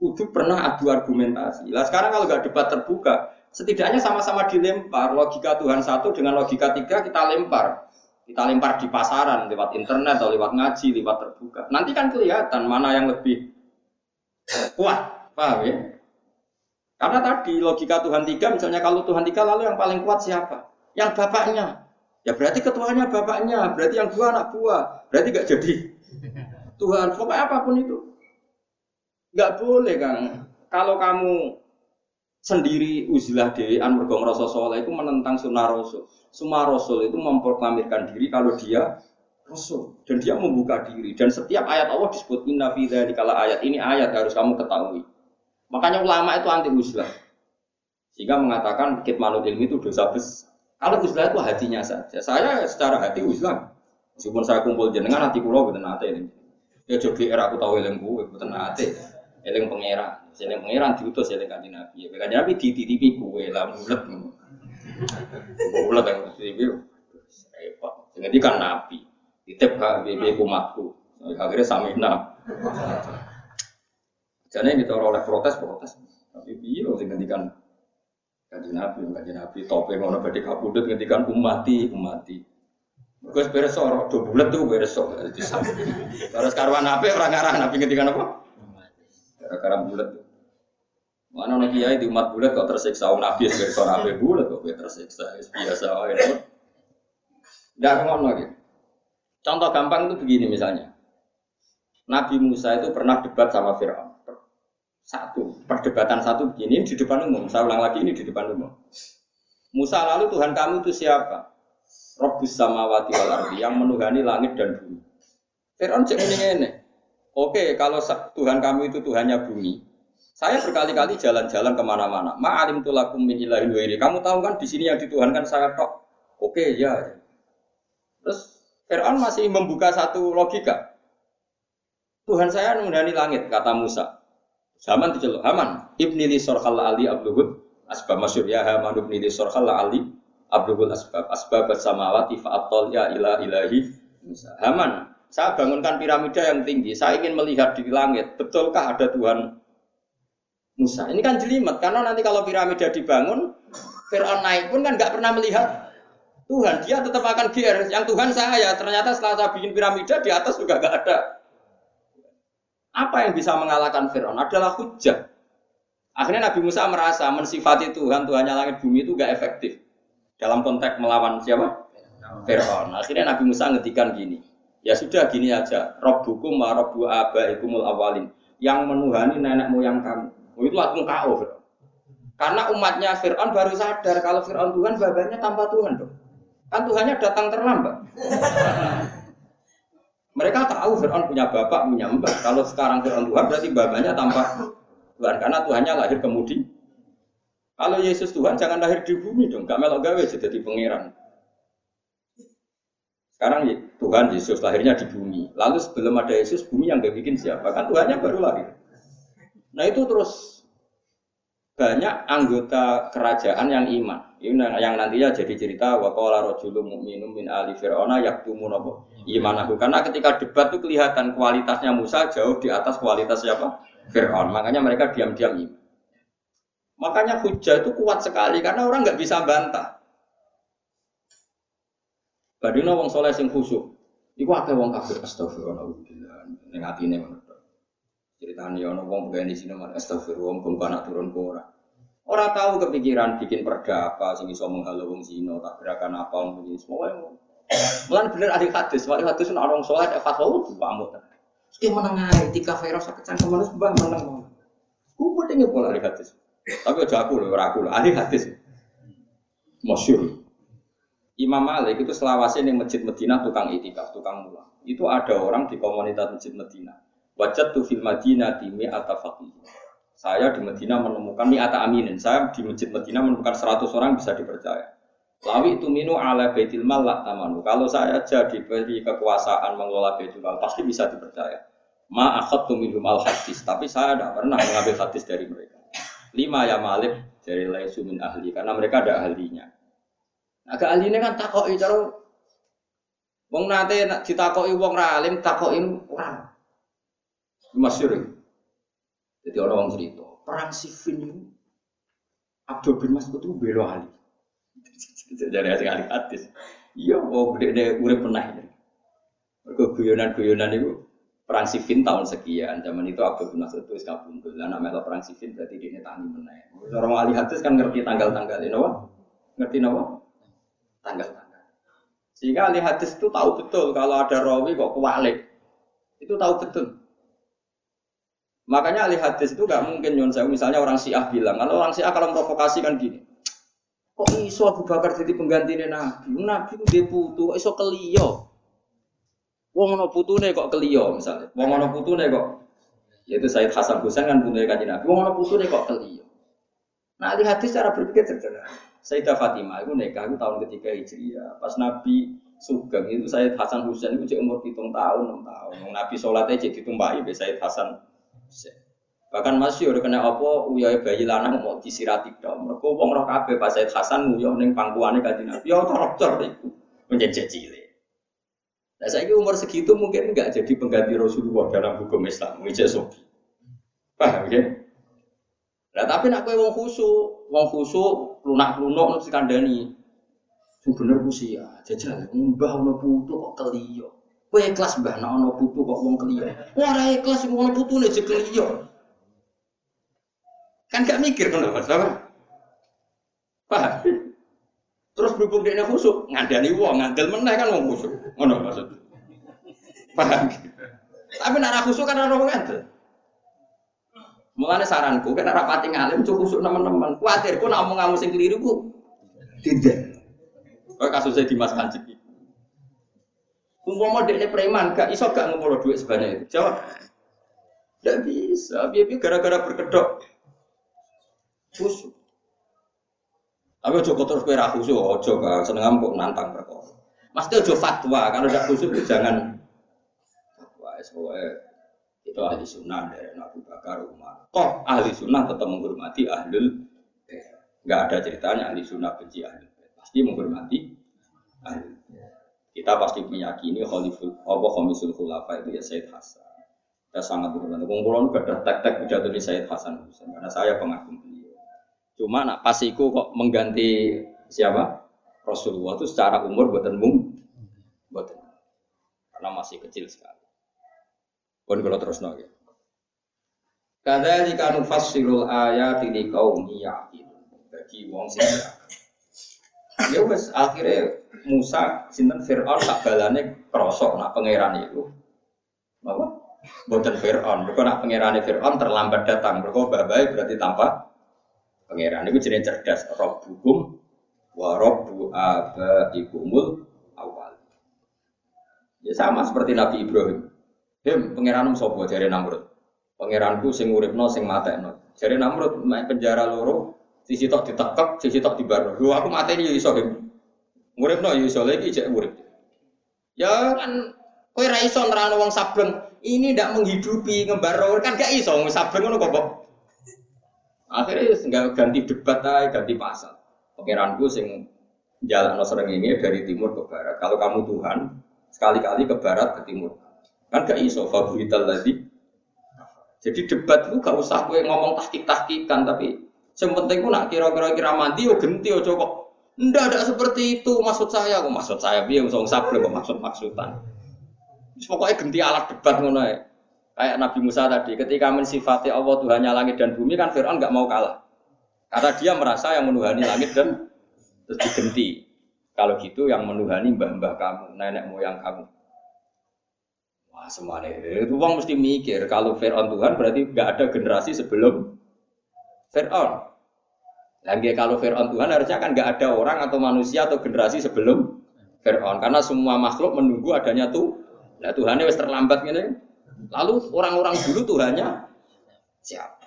[SPEAKER 1] Kudu pernah adu argumentasi. Lah sekarang kalau nggak debat terbuka setidaknya sama-sama dilempar. Logika Tuhan satu dengan logika tiga kita lempar kita lempar di pasaran lewat internet atau lewat ngaji, lewat terbuka. Nanti kan kelihatan mana yang lebih kuat, paham ya? Karena tadi logika Tuhan tiga, misalnya kalau Tuhan tiga lalu yang paling kuat siapa? Yang bapaknya. Ya berarti ketuanya bapaknya, berarti yang dua anak buah, berarti gak jadi Tuhan. Pokoknya apa pun itu, nggak boleh kan. Kalau kamu sendiri uzlah dewi an mergo ngrasa itu menentang sunnah rasul. Semua rasul itu memproklamirkan diri kalau dia rasul dan dia membuka diri dan setiap ayat Allah disebut inna fi kala ayat ini ayat harus kamu ketahui. Makanya ulama itu anti uzlah. Sehingga mengatakan kitmanul ilmi itu dosa besar. Kalau uzlah itu hatinya saja. Saya secara hati uzlah. Meskipun saya kumpul jenengan hati kulo betul nate ini. Ya jogi era aku tahu ilmu betul nate. Eling pangeran. Eling pangeran diutus eling kanjeng Nabi. Ya kanjeng Nabi dititipi kue lah mulet. Mulet yang dititipi repot. Jadi kan Nabi. Ditip hak bibi kumatku. Akhirnya samina. Jadi kita oleh protes protes. Tapi biar sing ngendikan Kanjeng Nabi, kanjeng Nabi topeng ngono badhe kapundhut ngendikan umati, umati. Gus beres ora do bulet tuh beres Terus karwan apa orang ngarah Nabi ngendikan apa? Gara-gara bulet. Mana nek kiai di umat bulet kok tersiksa oh, Nabi beres ora ape bulet kok tersiksa biasa wae. Ndak ngono gitu. Contoh gampang itu begini misalnya. Nabi Musa itu pernah debat sama Fir'aun. Satu, perdebatan satu begini di depan umum. Saya ulang lagi ini di depan umum. Musa lalu Tuhan kamu itu siapa? Robbus samawati wal ardi yang menuhani langit dan bumi. Fir'aun cek ini. Oke, kalau Tuhan kamu itu Tuhannya bumi, saya berkali-kali jalan-jalan ke mana-mana. Ma'alim tulakum min ilahin Kamu tahu kan di sini yang dituhankan saya tok. Oke, ya. Terus Fir'aun masih membuka satu logika. Tuhan saya menghuni langit, kata Musa. Haman diceluk, Haman, ibni li sorhal ali abluhud, asbab masyur ya Haman ibni li sorhal ali abluhud asbab, asbab samawati fa'atol ya ila ilahi Musa. Haman, saya bangunkan piramida yang tinggi, saya ingin melihat di langit, betulkah ada Tuhan Musa? Ini kan jelimet, karena nanti kalau piramida dibangun, Fir'aun naik pun kan nggak pernah melihat Tuhan, dia tetap akan GR. Yang Tuhan saya, ternyata setelah saya bikin piramida di atas juga nggak ada apa yang bisa mengalahkan Fir'aun adalah hujah. Akhirnya Nabi Musa merasa mensifati Tuhan, Tuhannya langit bumi itu gak efektif. Dalam konteks melawan siapa? Fir'aun. Akhirnya Nabi Musa ngetikan gini. Ya sudah gini aja. Robbukum wa robbu abaikumul awalin. Yang menuhani nenek moyang kamu. Oh, itu langsung Fir'aun. Karena umatnya Fir'aun baru sadar kalau Fir'aun Tuhan, babanya tanpa Tuhan dong. Kan Tuhannya datang terlambat. Mereka tahu Fir'aun punya bapak, punya mbak. Kalau sekarang Fir'aun Tuhan berarti bapaknya tanpa Tuhan. Karena Tuhannya lahir kemudian. Kalau Yesus Tuhan jangan lahir di bumi dong. Gak melok gawe jadi pangeran. Sekarang Tuhan Yesus lahirnya di bumi. Lalu sebelum ada Yesus, bumi yang gak bikin siapa? Kan Tuhannya baru lahir. Nah itu terus banyak anggota kerajaan yang iman. Ini yang nantinya jadi cerita waqala rajulun mu'minun min ali fir'auna yaktumu napa imanahu. Karena ketika debat itu kelihatan kualitasnya Musa jauh di atas kualitas siapa? Fir'aun. Makanya mereka diam-diam iman. Makanya hujah itu kuat sekali karena orang nggak bisa bantah. Badino wong soleh sing khusyuk. Iku akeh wong kafir astagfirullah. Ning atine ngono. Ceritanya ono wong pegawai di sini astagfirullah, wong anak turun ke orang. Orang tahu kepikiran bikin perda apa, sing iso menghalau wong zino, tak gerakan apa, wong ini semua Mulan bener ada hadis, wali hadis itu orang sholat, ya fatwa itu pamuk. Terus menang aja, tiga virus kecang ke mana sebab menang. Gue tinggal pola hadis. Tapi aja aku loh, aku loh, ahli hadis. Masyur. Imam Malik itu selawasnya di masjid Medina tukang itikaf, tukang mulang. Itu ada orang di komunitas masjid Medina Wajat tu fil Madinah di mi'ata faqih. Saya di Medina menemukan mi'ata aminin. Saya di masjid Medina menemukan 100 orang bisa dipercaya. Lawi itu minu ala baitil mal tamanu. Kalau saya jadi beri kekuasaan mengelola baitul mal pasti bisa dipercaya. Ma akhadtu minhum al hadis, tapi saya tidak pernah mengambil hadis dari mereka. Lima ya malik dari laisu min ahli karena mereka ada ahlinya. Nah, ahlinya kan takoi cara wong nate ditakoi wong ra alim takoki ora Masyur Jadi orang cerita, perang Siffin itu Abdul bin Mas'ud itu belo Ali. Jadi asing ahli hadis. Iya, oh gede deh urip pernah. Mereka guyonan-guyonan itu perang Siffin tahun sekian. Zaman itu Abdul bin Mas'ud itu kabundul. Lah namanya perang Siffin berarti dia tani meneh. Orang ahli hadis kan ngerti tanggal-tanggal ini, apa? Ngerti apa? Tanggal-tanggal. Sehingga ahli hadis itu tahu betul kalau ada rawi kok kewalik. Itu tahu betul. Makanya ahli hadis itu gak mungkin nyon misalnya orang Syiah bilang, kalau orang Syiah kalau provokasi kan gini. Kok iso Abu Bakar jadi pengganti Nabi? Nabi itu dia putu, iso keliyo. Wong ono putune kok keliyo misalnya. Wong ono putune kok yaitu Said Hasan Husain kan putu kanjeng Nabi. Wong ono putune kok keliyo. Nah, ahli hadis cara berpikir sederhana. Sayyidah Fatimah itu nikah itu tahun ketiga Hijriah. Pas Nabi Sugeng itu Said Hasan Husain itu umur hitung tahun, enam tahun. Nabi sholatnya cek ditumpahi be Said Hasan Bahkan masih udah kena apa uyai bayi lanang mau disirati dong. Mereka wong roh kabeh pas Said Hasan nguyo ning pangkuane kanjeng Nabi. Ya torok-tor iku menjadi cilik. Nah saya umur segitu mungkin nggak jadi pengganti Rasulullah dalam hukum Islam. Wijek sobi. Paham ya? Nah tapi nak kowe wong khusu, wong khusu lunak-lunak terus kandani. Sing bener ku sia, jajal mbah ono putu kok keliyo. Kowe ikhlas mbah nek ono putu kok wong keliyo. Ora ikhlas wong ono putune je keliyo. Kan gak mikir ngono Mas, apa? Paham? Terus berhubung dia khusuk, ngandani wong, ngandel meneh kan wong khusuk. Ngono maksud. Paham? Tapi nak khusuk kan ora ngandel. Mulane saranku kan ora pati ngalim cukup khusuk teman-teman. Kuatir ku nak omong kamu sing keliru ku tidak. Kok kasusnya Dimas Kanjeng. Umpama dekne preman, gak iso gak ngumpul duit sebanyak itu. Jawab. Tidak bisa, biar gara-gara berkedok. Khusyuk. Tapi ojo terus kowe ra khusyuk, ojo kan seneng kok nantang perkara. Mesti ojo fatwa, kalau udah khusyuk jangan fatwa. Soalnya itu ahli sunnah dari Nabi Bakar Umar. Toh ahli sunnah tetap menghormati ahlul Enggak ada ceritanya ahli sunnah benci ahli Pasti menghormati ahli Kita pasti meyakini khaliful apa khamisul khulafa itu ya Said Hasan. Kita sangat menghormati. Kumpulan itu ada tek-tek pidato di Said Hasan karena saya pengagum beliau. Cuma nak pasiku kok mengganti siapa? Rasulullah itu secara umur buatan mung, buatan karena masih kecil sekali. Pun kalau terus nol Kadzalika nufassirul ayat ini kaum yaqilun. Bagi wong sing Ya wes akhirnya Musa sinten Fir'aun tak balane krosok nak pangeran itu. Apa? Boten Fir'aun. Mergo nak pangerane Fir'aun terlambat datang. Mergo babai berarti tanpa Pangeran itu jenis cerdas. Robbukum wa robbu abaikumul awal. Ya sama seperti Nabi Ibrahim. Him, pangeran sopo jari Namrud. Pangeranku sing uripno sing matekno. Jari Namrud main penjara loro, sisi tok ditekek, sisi tok dibarno. Lu aku mateni ya iso him. Uripno ya iso lagi cek urip. Ya kan kowe ra iso nerangno wong sableng. Ini ndak menghidupi ngembar kan gak iso wong sableng ngono kok. Akhirnya nggak ganti debat aja, ganti pasal. Pangeranku sing jalan sering ini dari timur ke barat. Kalau kamu Tuhan, sekali-kali ke barat ke timur. Kan gak iso favorital tadi. Jadi debat itu gak usah gue ngomong tahkik-tahkikan, tapi yang penting gue nak kira-kira kira mandi, yo genti, yo cokok. Ndak ada seperti itu maksud saya. Kok maksud saya biar usah sabar kok maksud maksudan. Pokoknya genti alat debat ngono ya. Kayak Nabi Musa tadi, ketika mensifati Allah Tuhannya langit dan bumi kan Fir'aun nggak mau kalah. Karena dia merasa yang menuhani langit dan terus digenti. Kalau gitu yang menuhani mbah-mbah kamu, nenek moyang kamu. Wah semuanya itu uang mesti mikir kalau Fir'aun Tuhan berarti nggak ada generasi sebelum Fir'aun. Lagi kalau Fir'aun Tuhan harusnya kan nggak ada orang atau manusia atau generasi sebelum Fir'aun karena semua makhluk menunggu adanya tuh. Nah Tuhannya wis terlambat gini. Lalu orang-orang dulu Tuhannya siapa?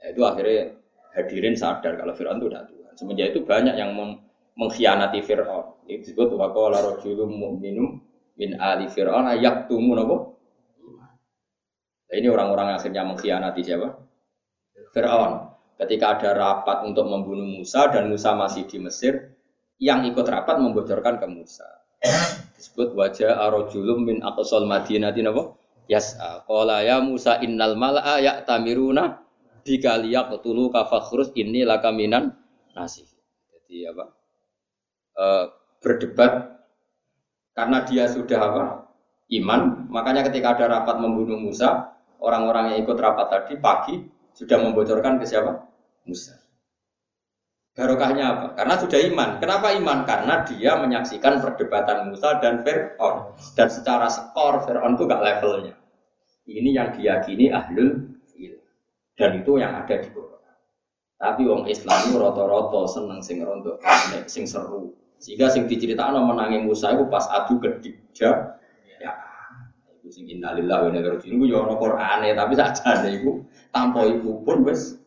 [SPEAKER 1] Ya, itu akhirnya hadirin sadar kalau Fir'aun itu Tuhan. Semenjak itu banyak yang mengkhianati Fir'aun. Itu disebut waqala rajulun mu'minum min ali Fir'aun yaktumu napa? Nah, ini orang-orang akhirnya mengkhianati siapa? Fir'aun. Ketika ada rapat untuk membunuh Musa dan Musa masih di Mesir, yang ikut rapat membocorkan ke Musa disebut wajah arojulum min aqsal madinati napa yas qala ya Musa innal mala'a ya'tamiruna bika liyaqtulu kafakhrus inni lakaminan nasi jadi apa e, berdebat karena dia sudah apa iman makanya ketika ada rapat membunuh Musa orang-orang yang ikut rapat tadi pagi sudah membocorkan ke siapa Musa Barokahnya apa? Karena sudah iman. Kenapa iman? Karena dia menyaksikan perdebatan Musa dan Fir'aun. Dan secara skor Fir'aun itu gak levelnya. Ini yang diyakini ahlul ilm. Dan itu yang ada di Quran. Tapi wong Islam itu roto-roto seneng sing rondo, sing seru. Sehingga sing diceritakan menangi Musa itu pas adu kedija. Ya, itu sing innalillah wa inna ilaihi raji'un. Itu ya ono Qur'ane, tapi saja itu tanpa itu pun wis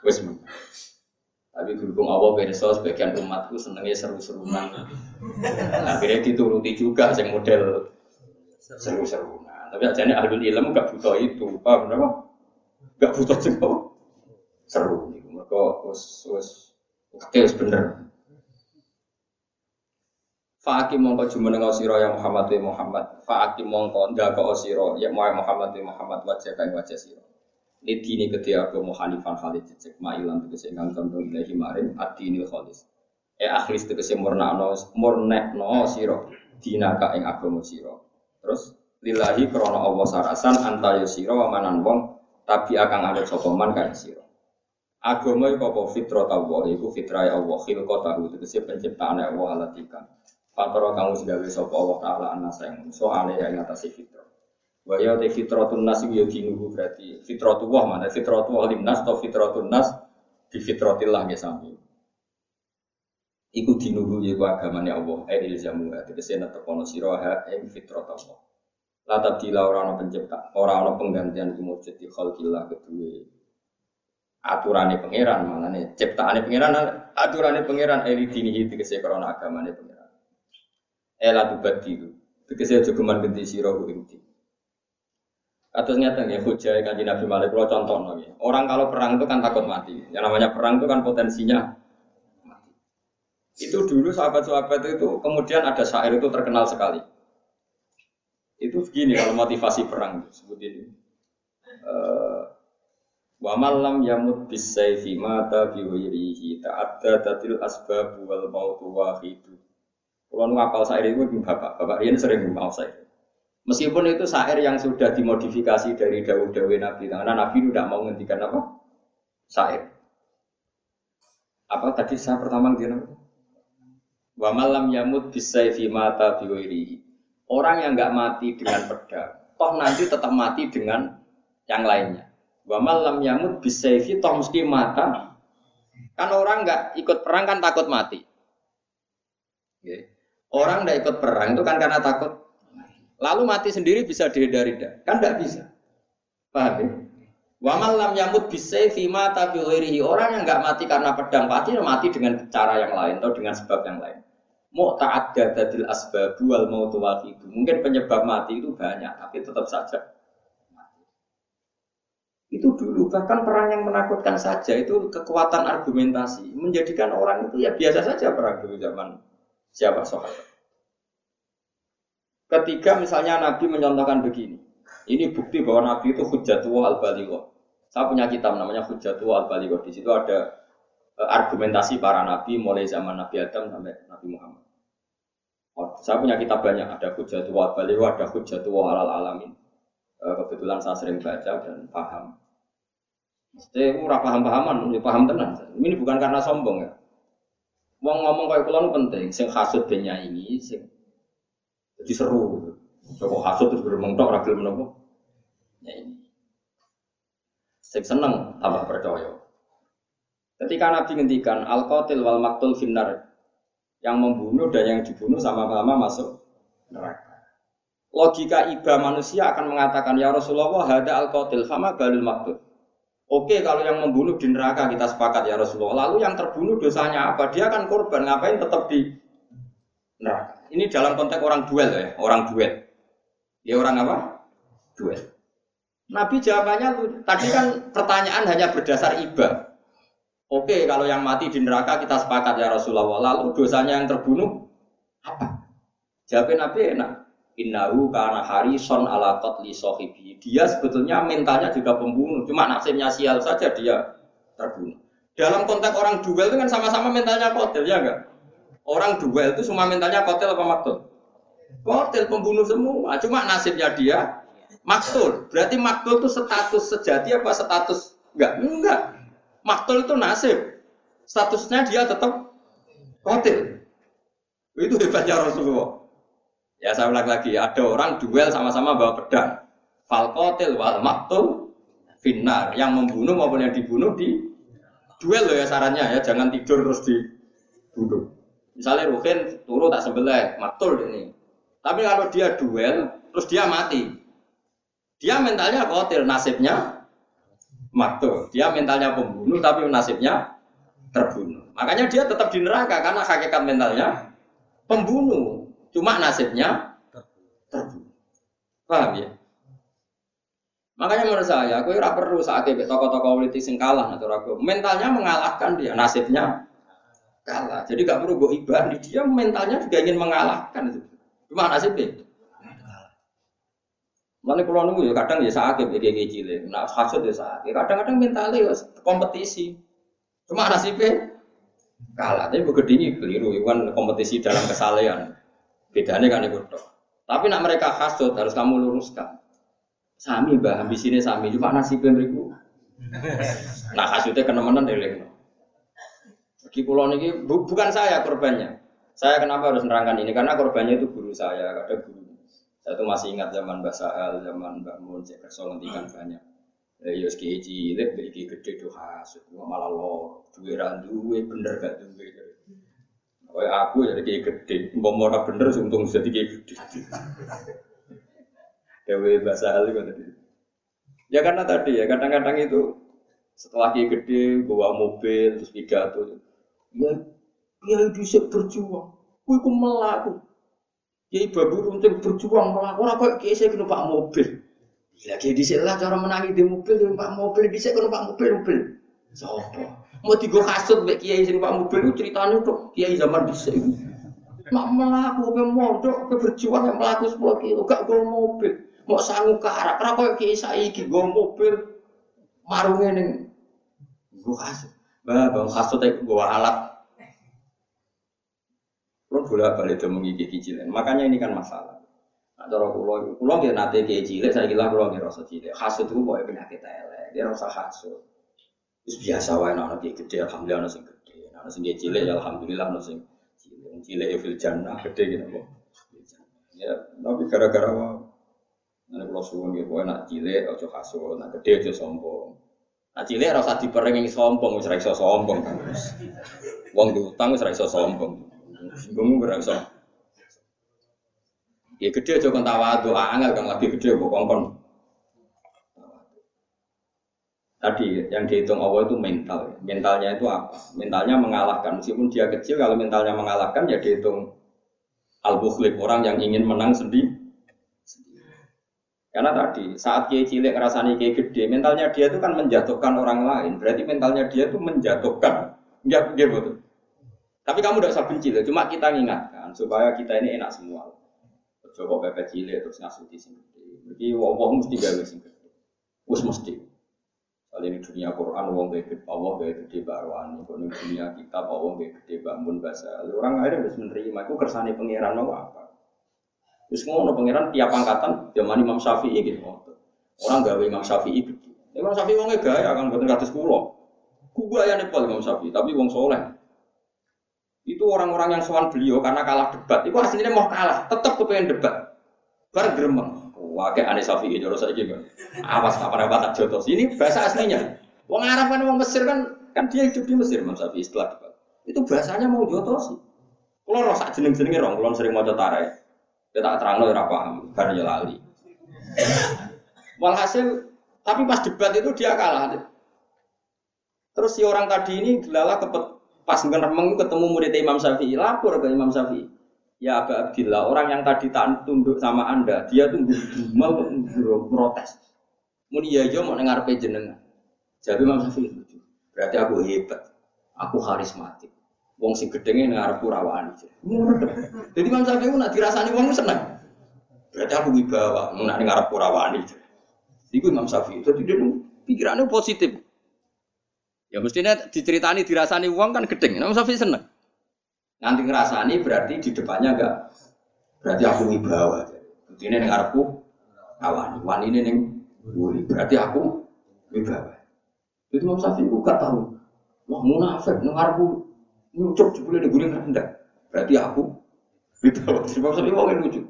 [SPEAKER 1] wis tapi berhubung Allah berso sebagian umatku senengnya seru-seruan. Akhirnya dituruti juga yang model seru-seruan. Tapi aja nih ahlul ilmu gak butuh itu, paham kenapa? Gak butuh juga seru. Mereka us us oke bener. Fa'aki mongko jumeneng sira ya Muhammad wa Muhammad. Fa'aki mongko ndaka sira ya Muhammad wa Muhammad wajah kae wajah sira. Lidi ini ketika agama Hanifan Khalid cecek ma'ilan tegese ingkang condong ilahi maring adinil kholis. E akhlis tegese murnakno murnekno sira dinaka ing agama sira. Terus lillahi krana Allah sarasan anta sira wa manan wong tabi akan ada sapa man kae sira. Agama iku apa fitrah Allah, iku fitrah Allah, khilqatahu penciptaan Allah alatika. Fatara kamu segawe sapa Allah taala anasa yang soale yang ngatasi fitrah. Wa ya te fitratun nas ya dinuhu berarti fitratullah mana fitratullah limnas atau fitratun nas di fitratillah ya sami. Iku dinuhu ya agamane Allah e ilzamu tegese netepono sira ha ing fitratullah. La tabdila ora ana pencipta, ora ana penggantian iku mujud di khalqillah kedue aturane pangeran manane ciptaane pangeran aturane pangeran eli dinihi tegese krana agamane pangeran. Ela tubadilu tegese aja geman genti sira ing Atas nyata ya hujah kanji Nabi Malik kalau contoh. Orang kalau perang itu kan takut mati. Yang namanya perang itu kan potensinya mati. Itu dulu sahabat-sahabat itu kemudian ada syair itu terkenal sekali. Itu begini kalau motivasi perang sebut ini. Uh, Wa malam yamut bisayfi mata biwirihi ta'adda tatil asbab wal mautu wahidu. Kalau ngapal syair itu bapak, bapak ini sering mau syair. Meskipun itu syair yang sudah dimodifikasi dari dawuh-dawuh Nabi, karena Nabi tidak mau menghentikan apa? Syair. Apa tadi saya pertama dia Wa malam yamut bisayfi mata biwirihi. Orang yang nggak mati dengan pedang, toh nanti tetap mati dengan yang lainnya. Wa malam yamut bisayfi toh mesti mata. Kan orang nggak ikut perang kan takut mati. Orang nggak ikut perang itu kan karena takut Lalu mati sendiri bisa dihindari tidak? Kan tidak bisa. Paham ya? Wa malam yamut bisayfi mata bi Orang yang nggak mati karena pedang mati, mati dengan cara yang lain atau dengan sebab yang lain. Mau ta'adda dadil asbabu wal mautu wahidu. Mungkin penyebab mati itu banyak, tapi tetap saja. Itu dulu bahkan perang yang menakutkan saja itu kekuatan argumentasi menjadikan orang itu ya biasa saja perang dulu zaman siapa sahabat. Ketika misalnya Nabi mencontohkan begini, ini bukti bahwa Nabi itu hujatullah al-baligho. Saya punya kitab namanya hujatullah al-baligho. Di situ ada e, argumentasi para nabi mulai zaman Nabi Adam sampai Nabi Muhammad. Oh, saya punya kitab banyak, ada hujatullah al-baligho, ada hujatullah al-alamin. E, kebetulan saya sering baca dan paham. Mesti ora paham-pahaman, ya paham tenang. Ini bukan karena sombong ya. Wong ngomong kayak pulau penting, sing hasud benya ini, sing jadi seru. Coba hasut terus bermentok ragil menopo. Ya ini. Saya seneng tambah percaya. Ketika Nabi ngendikan al qatil wal maktul finnar yang membunuh dan yang dibunuh sama-sama masuk neraka. Logika iba manusia akan mengatakan ya Rasulullah ada al qatil sama balil maktul. Oke kalau yang membunuh di neraka kita sepakat ya Rasulullah. Lalu yang terbunuh dosanya apa? Dia akan korban. Ngapain tetap di neraka? Ini dalam konteks orang duel ya, orang duel. Dia orang apa? Duel. Nabi jawabannya tadi kan pertanyaan hanya berdasar iba. Oke, kalau yang mati di neraka kita sepakat ya Rasulullah. Lalu dosanya yang terbunuh apa? Jawabnya Nabi enak. Innahu karena harison ala qatli sohibi. Dia sebetulnya mentalnya juga pembunuh. Cuma nasibnya sial saja dia terbunuh. Dalam konteks orang duel itu kan sama-sama mentalnya kotel, ya enggak? Orang duel itu semua mentalnya kotel apa maktul? Kotel pembunuh semua. Cuma nasibnya dia maktul. Berarti maktul itu status sejati apa status enggak? Enggak. Maktul itu nasib. Statusnya dia tetap kotel. Itu hebatnya Rasulullah. Ya saya ulang lagi, ada orang duel sama-sama bawa pedang. Fal kotel wal maktul finar. Yang membunuh maupun yang dibunuh di duel loh ya sarannya ya, jangan tidur terus dibunuh. Misalnya Ruhin turu tak sebelah, matul ini. Tapi kalau dia duel, terus dia mati. Dia mentalnya kotil, nasibnya matul. Dia mentalnya pembunuh, tapi nasibnya terbunuh. Makanya dia tetap di neraka karena hakikat mentalnya pembunuh. Cuma nasibnya terbunuh. Paham ya? Makanya menurut saya, aku ora perlu saat tokoh-tokoh politik sing kalah atau aku. Mentalnya mengalahkan dia, nasibnya kalah. Jadi gak perlu gue ibadah, dia mentalnya juga ingin mengalahkan itu. Cuma nasibnya. Mana kalau nunggu ya kadang ya sakit ya kayak cilik. Nah hasut ya sakit. Kadang-kadang mentalnya ya kompetisi. Cuma nasibnya kalah. Tapi begitu ini keliru. Kan kompetisi dalam kesalehan. Bedanya kan itu. Tapi nak mereka hasut harus kamu luruskan. Sami mbah ambis ini sami. Cuma nasibnya beriku. Nah hasutnya kena-mena dari Bagi pulau ini bukan saya korbannya. Saya kenapa harus menerangkan ini? Karena korbannya itu guru saya, ada guru saya tuh masih ingat zaman Mbak Sahal, zaman Mbak Mun, saya kerso ngendikan hmm. banyak. Ya yo ski cilik iki gede tuh hasud, malah lo duwe duwe bener gak duwe. Oh aku jadi kayak gede, mau ora bener untung jadi kayak gede. Dewe Mbak Sahal itu tadi. Ya karena tadi ya kadang-kadang itu setelah kayak gede bawa mobil terus pidato ya dia bisa berjuang, aku melaku Kiai babu runcing berjuang melakukan apa kiai saya kena pak mobil. Ya di lah cara menangi di mobil di pak mobil di kena pak mobil mobil. Sopo? Mau tiga kasut mbak kiai sini pak mobil itu ceritanya tuh kiai zaman di sini. Mak melaku ke mondok ke berjuang yang melaku sepuluh kilo gak gue mobil. Mau sanggup ke arah kenapa kiai saya iki gue mobil marungnya nih. Gue kasut. Bah, bang kasut gue alat Kalau bolak balik itu mengiki cilik. Makanya ini kan masalah. Nah, cara kulo, kulo nggak nate kayak cilik, saya kira kulo nggak rasa cilik. Hasut itu pokoknya penyakit elek, dia rasa hasut. Biasa wae anak kayak gede, alhamdulillah anak sing gede, anak sing cilik ya alhamdulillah anak sing cilik, cilik ya fil jannah gede gitu kok. Ya, tapi gara-gara wah, nanti kalau suwun gitu, nak cilik ojo hasut, nak gede ojo sombong. Nah cilik rasa diperengi sombong, wis ra iso sombong kan. Wong diutang wis ra iso sombong. Singgung berasa. Ya gede aja kan tawadu, angel kan lagi gede kok kongkon. Tadi yang dihitung Allah itu mental. Mentalnya itu apa? Mentalnya mengalahkan. Meskipun dia kecil, kalau mentalnya mengalahkan ya dihitung al-bukhlib, orang yang ingin menang sendiri. Karena tadi saat kiai cilik ngerasani kiai gede, mentalnya dia itu kan menjatuhkan orang lain. Berarti mentalnya dia itu menjatuhkan. Dia betul. Tapi kamu tidak usah benci loh, cuma kita ingatkan supaya kita ini enak semua. Coba pepet cilik terus ngasuti gede. Jadi wong mesti gawe sing gede. Mesti. Kali ini dunia Quran wong gede Allah gede gede barwani. Kalau ini dunia kitab wong gede gede bangun bahasa. Orang akhirnya harus menerima. Aku kersane pangeran mau apa? Terus ngono pangeran tiap angkatan zaman Imam Syafi'i gitu. Orang gawe Imam Syafi'i gede. Imam Syafi'i wongnya gaya kan buatan kados kulo. Gua ya nepal Imam Syafi'i, tapi wong soleh itu orang-orang yang soal beliau karena kalah debat itu aslinya mau kalah tetap kepengen debat bar gremeng kayak aneh safi. Itu saya juga awas kapan apa tak jotos. Ini bahasa aslinya. Wong Arab kan wong Mesir kan kan dia hidup di Mesir Imam Safi setelah debat itu bahasanya mau jotos kalau rasa jeneng jenengnya rong kalau sering mau tarik kita tak terang loh paham. Karena ya lali. Walhasil tapi pas debat itu dia kalah terus si orang tadi ini gelala kepet Pas ngeremeng ketemu murid Imam Syafi'i, lapor ke Imam Syafi'i. Ya Aba Abdillah, orang yang tadi tak tunduk sama anda, dia tunggu mau protes. Muni ya yo mau dengar jenengan. Jadi Imam Syafi'i lucu. Berarti aku hebat, aku karismatik. Wong sing gedenge ngarep rawani. Jadi Imam Syafi'i nak dirasani wong seneng. Berarti aku wibawa, nak ngarep rawani. Iku Imam Syafi'i. Jadi dia pikirannya positif. Ya mestinya diceritani dirasani uang kan gedeng. Nah, Safi seneng. Nanti ngerasani berarti di depannya enggak berarti aku wibawa. Ini ning arepku awani, wani ini ning wuri. Berarti aku wibawa. Itu Imam Safi ku gak tahu. Wah munafik ning arepku nyucuk jebule ning guling rendah. Berarti aku wibawa. Imam Safi wong lucu.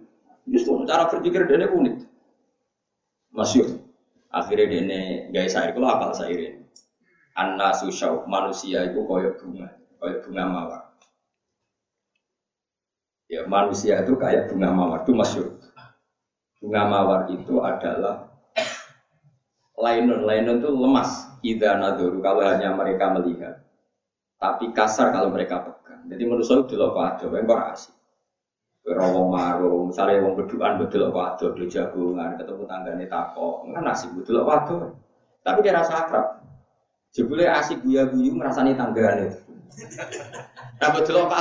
[SPEAKER 1] Justru cara berpikir dia unik. Masyur. Akhirnya dia gaya sair, kalau apal sairin anna susau manusia itu koyok bunga, koyok bunga mawar. Ya manusia itu kayak bunga mawar itu masyur. Bunga mawar itu adalah lainun, lainun itu lemas. Ida nadoru kalau hanya mereka melihat. Tapi kasar kalau mereka pegang. Jadi menurut saya itu loh ada, yang asik. Rawong maru, misalnya wong berduaan betul apa ada, di jagungan, ketemu tanggane tako, kan asik betul apa ada. Tapi dia rasa akrab. Jebule asik guya-guyu ngrasani tanggane. Nah betul apa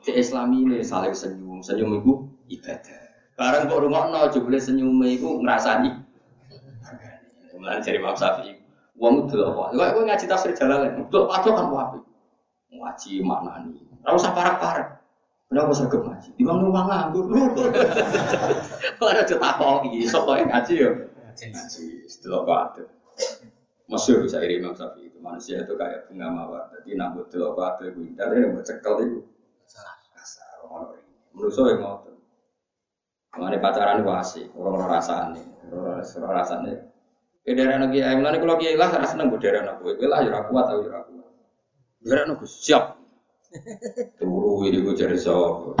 [SPEAKER 1] Di Islam ini saling senyum, senyum itu ibadah. Bareng kok rungokno jebule senyume iku ngrasani. Mulane jare Imam Syafi'i, wong itu apa? Kok kowe ngaji tafsir Jalalain, delok padha kan wae. Ngaji maknani. Ora usah parak-parak. Kenapa sergap ngaji? Di bang rumah nganggur. Ora ditakoki, sapa yang ngaji ya? Ngaji, delok padha. Masyur saya Syafi'i itu manusia itu kayak bunga mawar. Jadi nak delok padha iku indah ya mau cekel itu. Ono Menurut saya ngotot. Mengenai pacaran itu asik, orang-orang rasanya, orang-orang rasanya. Ke daerah negeri ayam, nanti kalau kiai lah rasa nunggu daerah nabi, kiai lah jurah kuat atau jurah kuat. Daerah nabi siap. Turu ini gue cari sahur.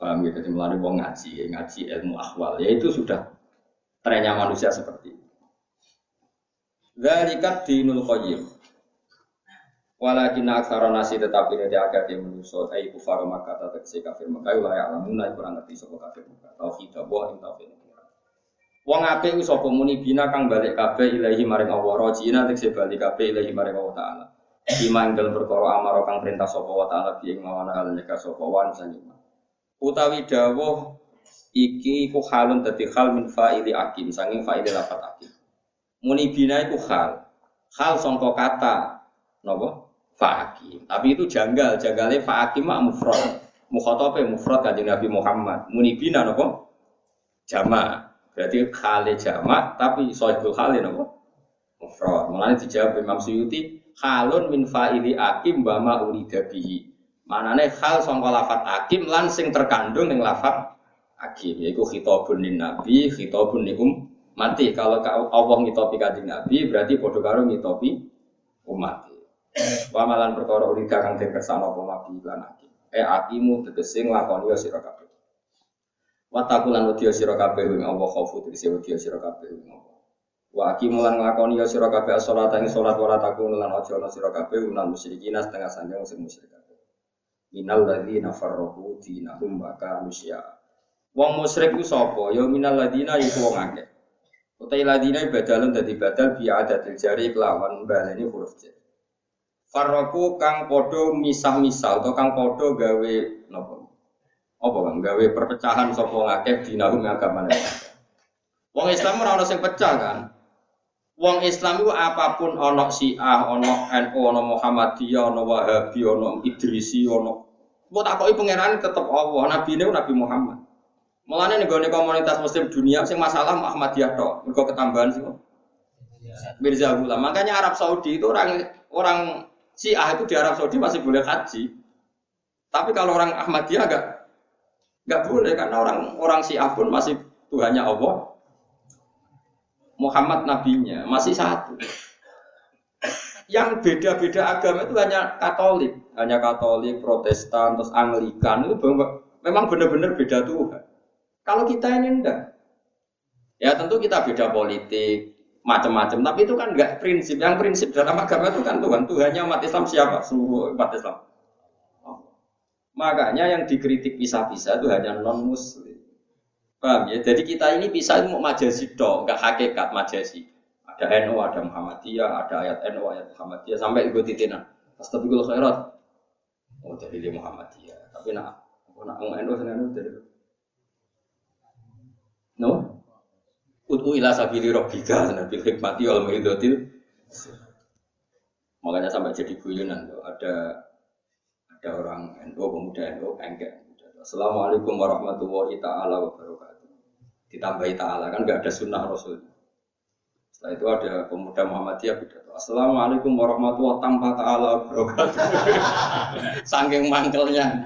[SPEAKER 1] Paham gitu, jadi melalui wong ngaji, ngaji ilmu akhwal, ya itu sudah trennya manusia seperti itu. Zalikat dinul qayyim. Walakin aksara nasi tetapi ini agak yang menusuk ai kufar maka si kafir maka lah ya alamun kurang ngerti sapa kafir maka tauhid wa ing tauhid Wong apik ku sapa muni bina kang balik kabeh ilahi maring Allah rajina tekse balik kabeh ilahi maring Allah taala. Bima ing dalem perkara amaro kang perintah sapa wa taala bi ing mawana hal nyeka sapa wan sanima. Utawi dawuh iki ku halun dadi hal min fa'ili akim sanging fa'ili lafat akim. Muni bina iku hal. Hal sangka kata napa? Fa'akim. Tapi itu janggal, janggalnya fa'akim mak mufrad. Mukhatabe mufrad kanjeng Nabi Muhammad. Munibina napa? Jama. Berarti khale jama tapi sahibul khale napa? Mufrad. Mulane dijawab Imam Suyuti, khalun min fa'ili akim wa ma urida bihi. Manane khal sangka lafat akim lan sing terkandung ning lafat akim yaiku khitabun lin nabi, khitabun li mati. Kalau Allah ngitopi kanjeng Nabi berarti padha karo ngitopi umat. Wa malan perkara urida kang den kersane apa mabi lan aki. E akimu tegese nglakoni ya sira kabeh. Wa takulan wedi sira kabeh ing Allah khaufu tegese wedi sira kabeh ing Allah. Wa akimu lan nglakoni ya sira kabeh salat ing salat wala takun lan aja ana sira kabeh unal musyrikin setengah sanjang sing musyrik. Minal ladzina dinahum wa kanu Wong musyrik ku sapa? Ya minal ladzina iku wong akeh. Utai ladina badalun dadi badal bi adatil jari kelawan baleni huruf jar. Farroku kang podo misah-misah atau kang podo gawe nopo apa kang gawe perpecahan sopo ngakeh di nahum agama Wong Islam ora ono sing pecah kan. Wong Islam itu apa pun ono Syiah, ono NU, ono Muhammadiyah, ono Wahabi, ono Idrisi, ono Mbok takoki pangeran tetep Allah, nabi ini Nabi Muhammad. Mulane nih komunitas muslim dunia sing masalah Muhammadiyah tok, mergo ketambahan sih. Mirza Ghulam. Makanya Arab Saudi itu orang orang Syiah itu di Arab Saudi masih boleh haji. Tapi kalau orang Ahmadiyah agak nggak boleh karena orang orang Syiah pun masih Tuhannya Allah. Muhammad nabinya masih satu. Yang beda-beda agama itu hanya Katolik, hanya Katolik, Protestan, terus Anglikan itu memang benar-benar beda Tuhan. Kalau kita ini enggak, ya tentu kita beda politik, macam-macam. Tapi itu kan enggak prinsip. Yang prinsip dalam agama itu kan Tuhan. Tuhannya umat Islam siapa? Seluruh umat Islam. Oh. Makanya yang dikritik pisah-pisah itu hanya non Muslim. Paham ya? Jadi kita ini pisah itu mau majasi dong, enggak hakikat majasi. Ada NU, ada Muhammadiyah, ada ayat NU, ayat Muhammadiyah sampai ikut titinan. Astagfirullah khairat. Oh jadi dia Muhammadiyah. Tapi nak nak NU senang dari No? Utu ila sabili robbika bil hikmati wal mau'izatil Makanya sampai jadi guyonan tuh ada ada orang NU pemuda NU engkek. Assalamualaikum warahmatullahi taala wabarakatuh. Ditambahi taala kan nggak ada sunnah rasul. Setelah itu ada pemuda Muhammadiyah pidato. Assalamualaikum warahmatullahi tanpa taala wabarakatuh. Saking mangkelnya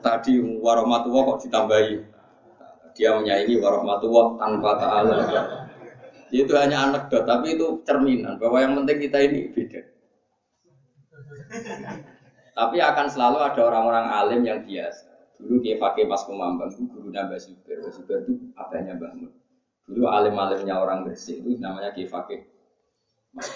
[SPEAKER 1] tadi warahmatullahi kok ditambahi dia menyayangi warahmatullah tanpa ta'ala. Itu hanya anekdot tapi itu cerminan bahwa yang penting kita ini beda. Tapi akan selalu ada orang-orang alim yang biasa. Dulu dia pakai pas kumambang itu guru Mbak Subir Mbak itu adanya Mbak Mun. Dulu alim-alimnya orang bersih itu namanya dia pakai Mas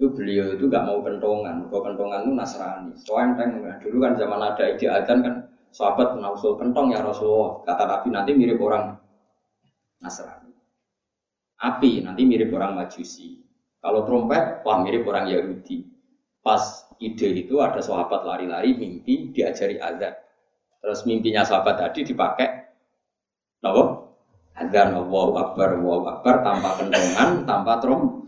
[SPEAKER 1] itu beliau itu gak mau kentongan, kalau kentongan itu Nasrani. Soalnya dulu kan zaman ada ide adan kan sahabat nausul kentong ya Rasulullah. Kata Nabi nanti mirip orang Nasrani. Api nanti mirip orang Majusi. Kalau trompet, wah mirip orang Yahudi. Pas ide itu ada sahabat lari-lari mimpi diajari azan. Terus mimpinya sahabat tadi dipakai Napa? Adzan Allahu Akbar, Allahu Akbar tanpa kentongan, tanpa trom.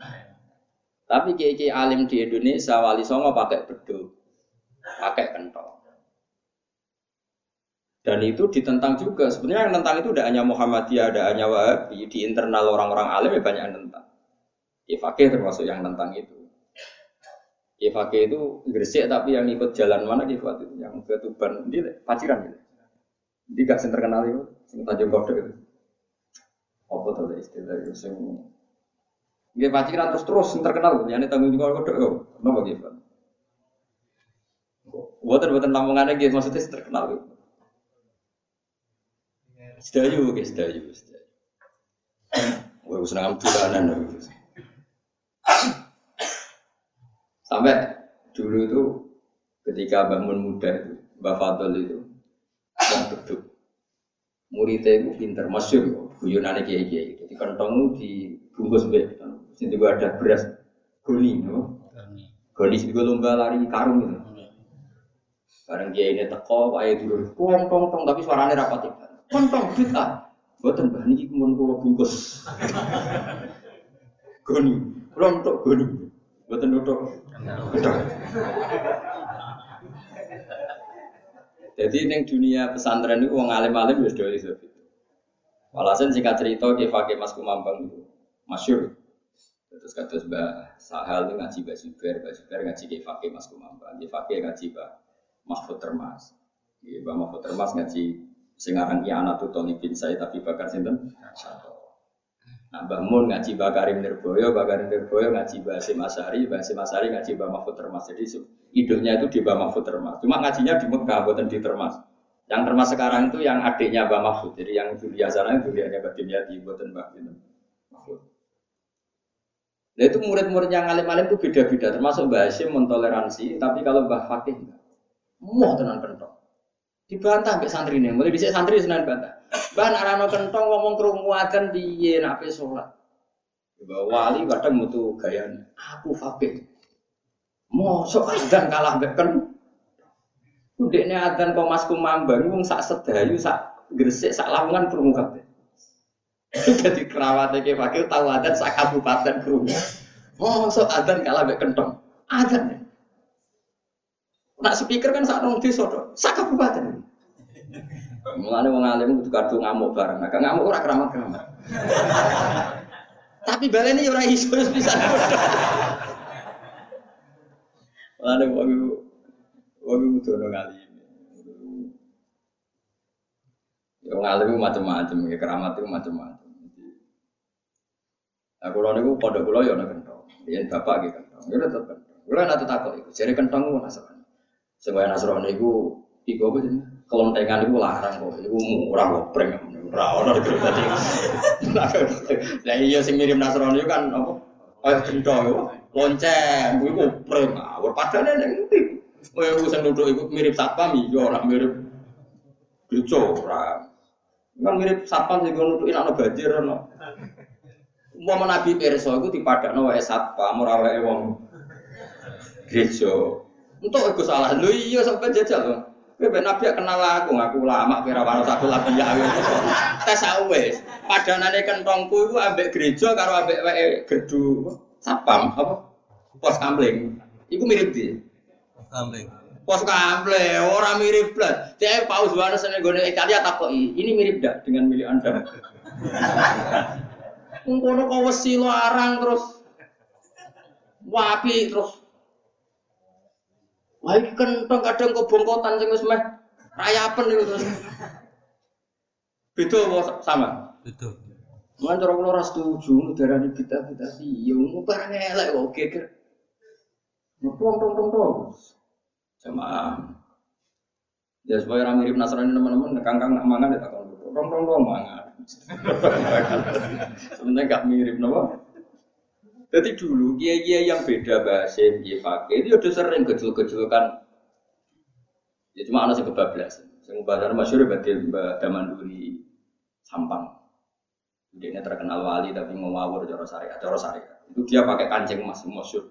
[SPEAKER 1] Tapi kiai alim di Indonesia wali songo pakai beduk, pakai kentong. Dan itu ditentang juga. Sebenarnya yang tentang itu tidak hanya Muhammadiyah, tidak hanya Wahabi. Di internal orang-orang alim ya banyak yang tentang. Ifake termasuk yang tentang itu. Ifake itu Gresik tapi yang ikut jalan mana Ifat itu? Yang ke Tuban, ini paciran gitu. Jadi gak terkenal itu, sing Tanjung Kodok itu. Apa tuh istilah itu sing Dia paciran terus terus yang terkenal, yang jawab kodok kok. Kenapa gitu? Buatan buatan lamongan gitu maksudnya terkenal gitu. Sedayu, oke, sedayu, sedayu. Wah, senang tulanan. Sampai dulu itu ketika bangun muda itu, Mbak Fadl itu, yang duduk. Muridnya itu pinter, masyur, guyonan kiai kiai. Jadi kantong dibungkus sini ada beras, goni, no? Goni sini lomba lari karung itu. Barang kiai ini teko, ayah dulu, tong tong tong, tapi suaranya rapat itu. Kontong bid'ah. Buatan bah niki mun kula bungkus. Goni, kula untuk goni. Buatan untuk. Jadi neng dunia pesantren itu wong alim-alim wis do iso. Walhasil singkat cerita ke Fakih Mas Kumambang itu masyur. Terus kata Mbak Sahal itu ngaji Mbak Zubair, Mbak Zubair ngaji ke Fakih Mas Kumambang, ke Fakih ngaji Mbak Mahfud Termas. Mbak Mahfud Termas ngaji sing aran Ki Anatu Tolibin saya tapi bakar sinten. Nah, Mbah Mun ngaji Mbah Karim Nirboyo, Mbah Karim Nirboyo ngaji Mbah Hasim Asari, Mbah Hasim Asari ngaji Mbah Mahfud Termas. Jadi idenya itu di Mbah Mahfud Termas. Cuma ngajinya di Mekah, bukan di Termas. Yang Termas sekarang itu yang adiknya Mbah Mahfud. Jadi yang Julia itu dia Mbah Dimyati, bukan Mbah Mahfud. Nah itu murid-murid yang alim-alim itu beda-beda, termasuk Mbah Hasim mentoleransi, tapi kalau Mbah Fakih mau tenang kentok. Dibantah santri ini, mulai bisa santri senan bantah. Bah narano kentong ngomong kerungu adzan piye nape. Mbak wali kadang mutu gaya aku fakir. Mosok adzan kalah mbek kan. Udekne adzan kok Mas Kumambang wong sak sedayu sak gresik sak lamongan krungu kabeh. Jadi kerawatnya ke fakir tahu adzan sak kabupaten krungu. Mosok adzan kalah mbek kentong. Adzan. Nak speaker kan sak nong desa tok, sak kabupaten. Mulane wong alim kudu kadung ngamuk bareng. Nah, ngamuk ora keramat-keramat. Tapi baleni ora iso bisa. Mulane wong wong kudu ngalim. Ya wong alim macam-macam, ya keramat itu macam-macam. Nah, kalau niku pada kula ya ana kentong. Yen bapak gitu kentong. Ya tetep kentong. Kula nak takok iku, jare kentong ku nasrani. Sing kaya nasrani iku iku apa jenenge? kelontengan itu larang kok. Itu murah gopreng. Ora ono dadi. Lah iya sing mirip Nasrani kan apa? Kaya gento yo. Lonceng kuwi gopreng. Awur padane ning ndi? Kowe sing nuduh iku mirip satpam iya ora mirip gereja ora. Kan mirip satpam sing nuduhin ana banjir ana. Umpama Nabi Perso itu dipadakno wae satpam ora wae wong gereja. Untuk iku salah. Lho iya sampe jajal loh. Kowe Nabi kenal aku, ngaku lama kira wano satu lagi ya. Tes wis. Padanane kentongku iku ambek gereja karo ambek wae gerdu sapam apa? Pos kampling. Iku mirip di.
[SPEAKER 2] Kampling.
[SPEAKER 1] Pos kampling, orang mirip blas. Dia paus mana sana gone Italia takoki, ini mirip dak dengan milik Anda? Mengkono kau wesi larang terus wapi terus Wah iki kentong kadang kok bongkotan sing wis meh rayapen niku terus. Beda apa sama?
[SPEAKER 2] Betul.
[SPEAKER 1] Mulane cara kula ora setuju nudarani bid'ah-bid'ah iya ngono barang elek kok geger. Ngeplong tong tong tong. Jamaah. Ya supaya orang mirip Nasrani teman-teman, kangkang nak mangan ya takon tong tong tong mangan. Sebenarnya gak mirip nopo. Jadi dulu kiai-kiai yang beda bahasa kiai fakir itu udah sering kecil-kecilkan. Ya cuma anak sih kebablasan. Saya mau bahas masyur berarti Mbak Damanduri Sampang. Dia terkenal wali tapi ngawur cara syariat, cara syariat. Itu dia pakai kancing emas masyur.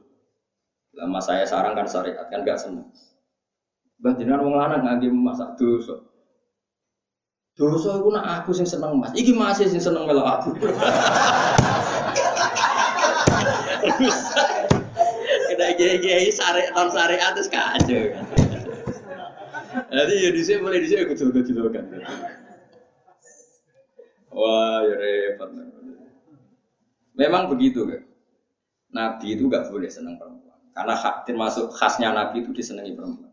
[SPEAKER 1] Lama saya sarang kan syariat kan gak seneng. Bah jenengan wong lanang ngangge masak dosa. Dosa iku nak aku sing seneng Mas. Iki masih sing seneng melok aku. Kita kiai-kiai syariat non syariat terus kacau. Jadi ya di sini boleh di sini kecil-kecil kan. Wah, ya repot. Memang begitu kan. Nabi itu gak boleh senang perempuan. Karena hak, termasuk khasnya Nabi itu disenangi perempuan.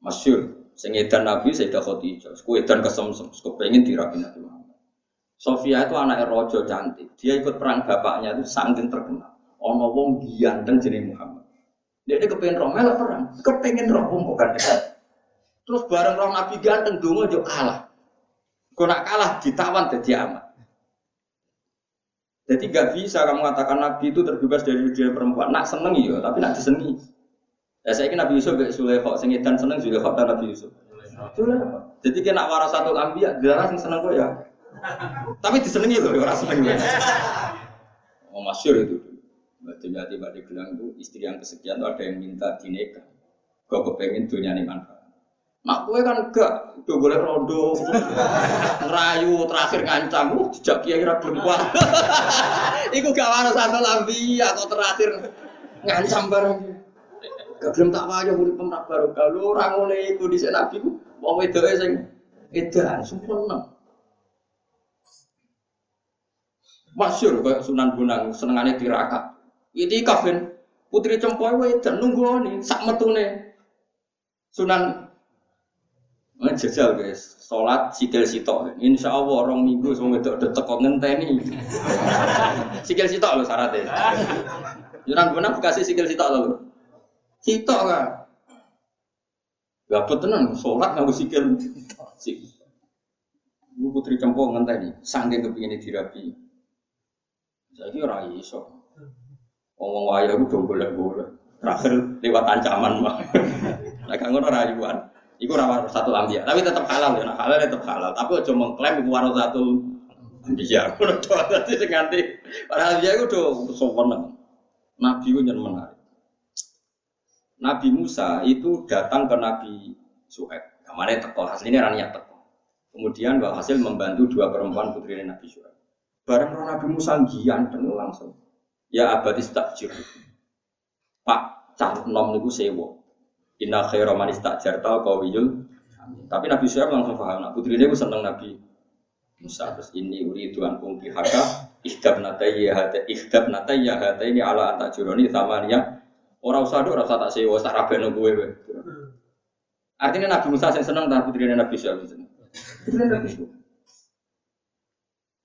[SPEAKER 1] Masyur, sengedan Nabi Sayyidah Khadijah, dan kesemsem, pengen dirapi Nabi Muhammad. Sofia itu anak rojo cantik. Dia ikut perang bapaknya itu sangat terkenal. Ono wong ganteng jenis Muhammad. Dia kepengen roh melok perang, kepengen roh bukan dekat. Terus bareng roh Nabi ganteng dungo jo kalah. Kau nak kalah ditawan jadi amat. Jadi gak bisa kamu mengatakan Nabi itu terbebas dari dunia perempuan. Nak seneng ya, tapi nak disengi. Ya saya kira Nabi Yusuf gak Sulaikhok, sing dan seneng Sulaikhok dan Nabi Yusuf. Jadi kena warasatul ambiya, darah sing seneng kok ya. Tapi disenengi loh, orang seneng ya. Oh masyur itu. Tiba-tiba di gelang itu istri yang kesekian itu ada yang minta dineka. Kau kepengen dunia ini manfaat. Mak kue kan gak, udah boleh rondo, ngerayu, terakhir ngancam, uh, jejak kiai ra berkuat. Iku gak warna satu lambi, atau terakhir ngancam bareng. Gak belum tak wajah murid pemerintah baru kalau orang mulai itu di sana nabi mau itu sing edan sempurna. Masyur kayak Sunan Bonang senengannya tirakat. Ini kafin putri cempoy wedan nunggu nih sak metune Sunan Ngejajal guys, sholat sikil sitok. Insya Allah orang minggu semua itu udah teko ngenteni. sikil sitok loh syaratnya. Jangan benar kasih sikil sitok loh. Sitok kan. Gak tenan, sholat nggak sikil. Sik. Bu putri cempo ngenteni, sangking kepingin dirapi. Saya kira iso. Ngomong wayang udah boleh-boleh. Terakhir lewat ancaman mah. Nah, kan ngono rayuan. Iku rawat satu ambia, tapi tetap halal ya. Nah, halal tetap halal. Tapi aja mengklaim iku warna satu ambia. Kulo doa dadi sing nganti para ambia iku do sowan. Nabi ku nyen menarik. Nabi Musa itu datang ke Nabi Suhaib. Ke mana teko aslinya rania teko. Kemudian hasil membantu dua perempuan putri Nabi Suhaib. Bareng Nabi Musa ganteng langsung. Ya abadi takjir. Pak, cah nom niku sewo. Inna khaira man istajarta qawiyul Tapi Nabi Syuaib langsung paham. Nah, putri dia seneng Nabi Musa. Terus ini uri tuan pungki haka ihdab nataya hata ihdab nataya hata ini ala anta juroni samania. Orang usah do orang usah tak sewa tak rabe gue artinya Nabi Musa yang seneng tapi putri Nabi Syuaib seneng. Putri Nabi Syuaib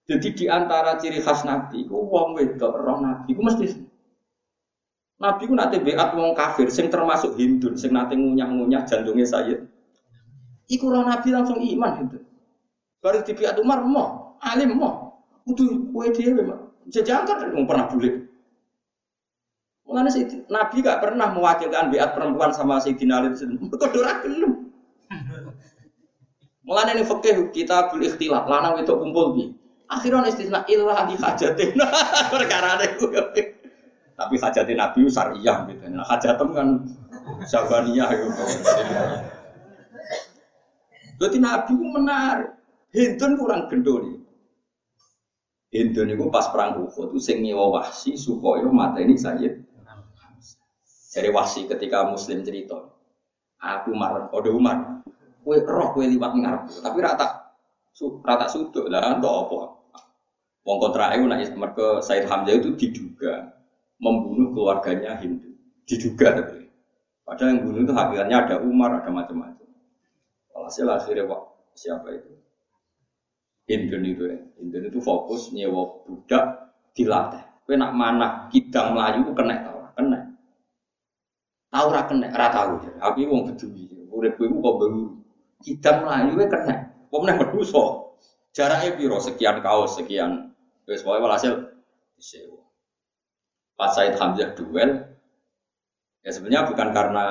[SPEAKER 1] jadi di antara ciri khas Nabi, ku wong wedok roh Nabi, ku mesti Nabi ku nate beat wong kafir sing termasuk Hindu sing nate ngunyah-ngunyah jantungnya Sayyid. Iku roh Nabi langsung iman Hindu. Baru di beat Umar mo, alim mo. Kudu kowe dhewe mah. Jajangkan wong pernah bulik. Mulane sih Nabi gak pernah mewakilkan beat perempuan sama Sayyidina Ali. Kok ora gelem. Mulane ini fikih kita bil ikhtilaf, lanang itu kumpul bi. Akhirnya istisna ilah di hajatin. Perkara itu. Tapi hajatnya Nabi syariah gitu. Nah hajatem kan sabaniyah gitu. Jadi Nabi itu menarik. Hindun kurang gendol. Hindun itu pas perang Uhud itu nyewa wahsi supaya mata ini saja. Jadi wahsi ketika Muslim cerita, aku Umar, ode Umar, kue roh kue liwat ngarep, tapi rata su, rata sudut lah, apa? Wong kontra itu nanya mereka Said Hamzah itu diduga membunuh keluarganya Hindu. Diduga tapi. Padahal yang bunuh itu hakikatnya ada Umar, ada macam-macam. Walhasil akhirnya Pak, siapa itu? Hindu itu ya. Hindu itu fokus nyewa budak dilatih. Kue nak mana kidang Melayu kena tau, kena. Tahu ra kena, ra tahu. Tapi wong peduli. Urip kowe kok baru kidang Melayu kena. Kok meneh medusa. Jaraknya piro sekian kaos sekian. Wes pokoke walhasil disewa. Pas Said Hamzah duel, ya sebenarnya bukan karena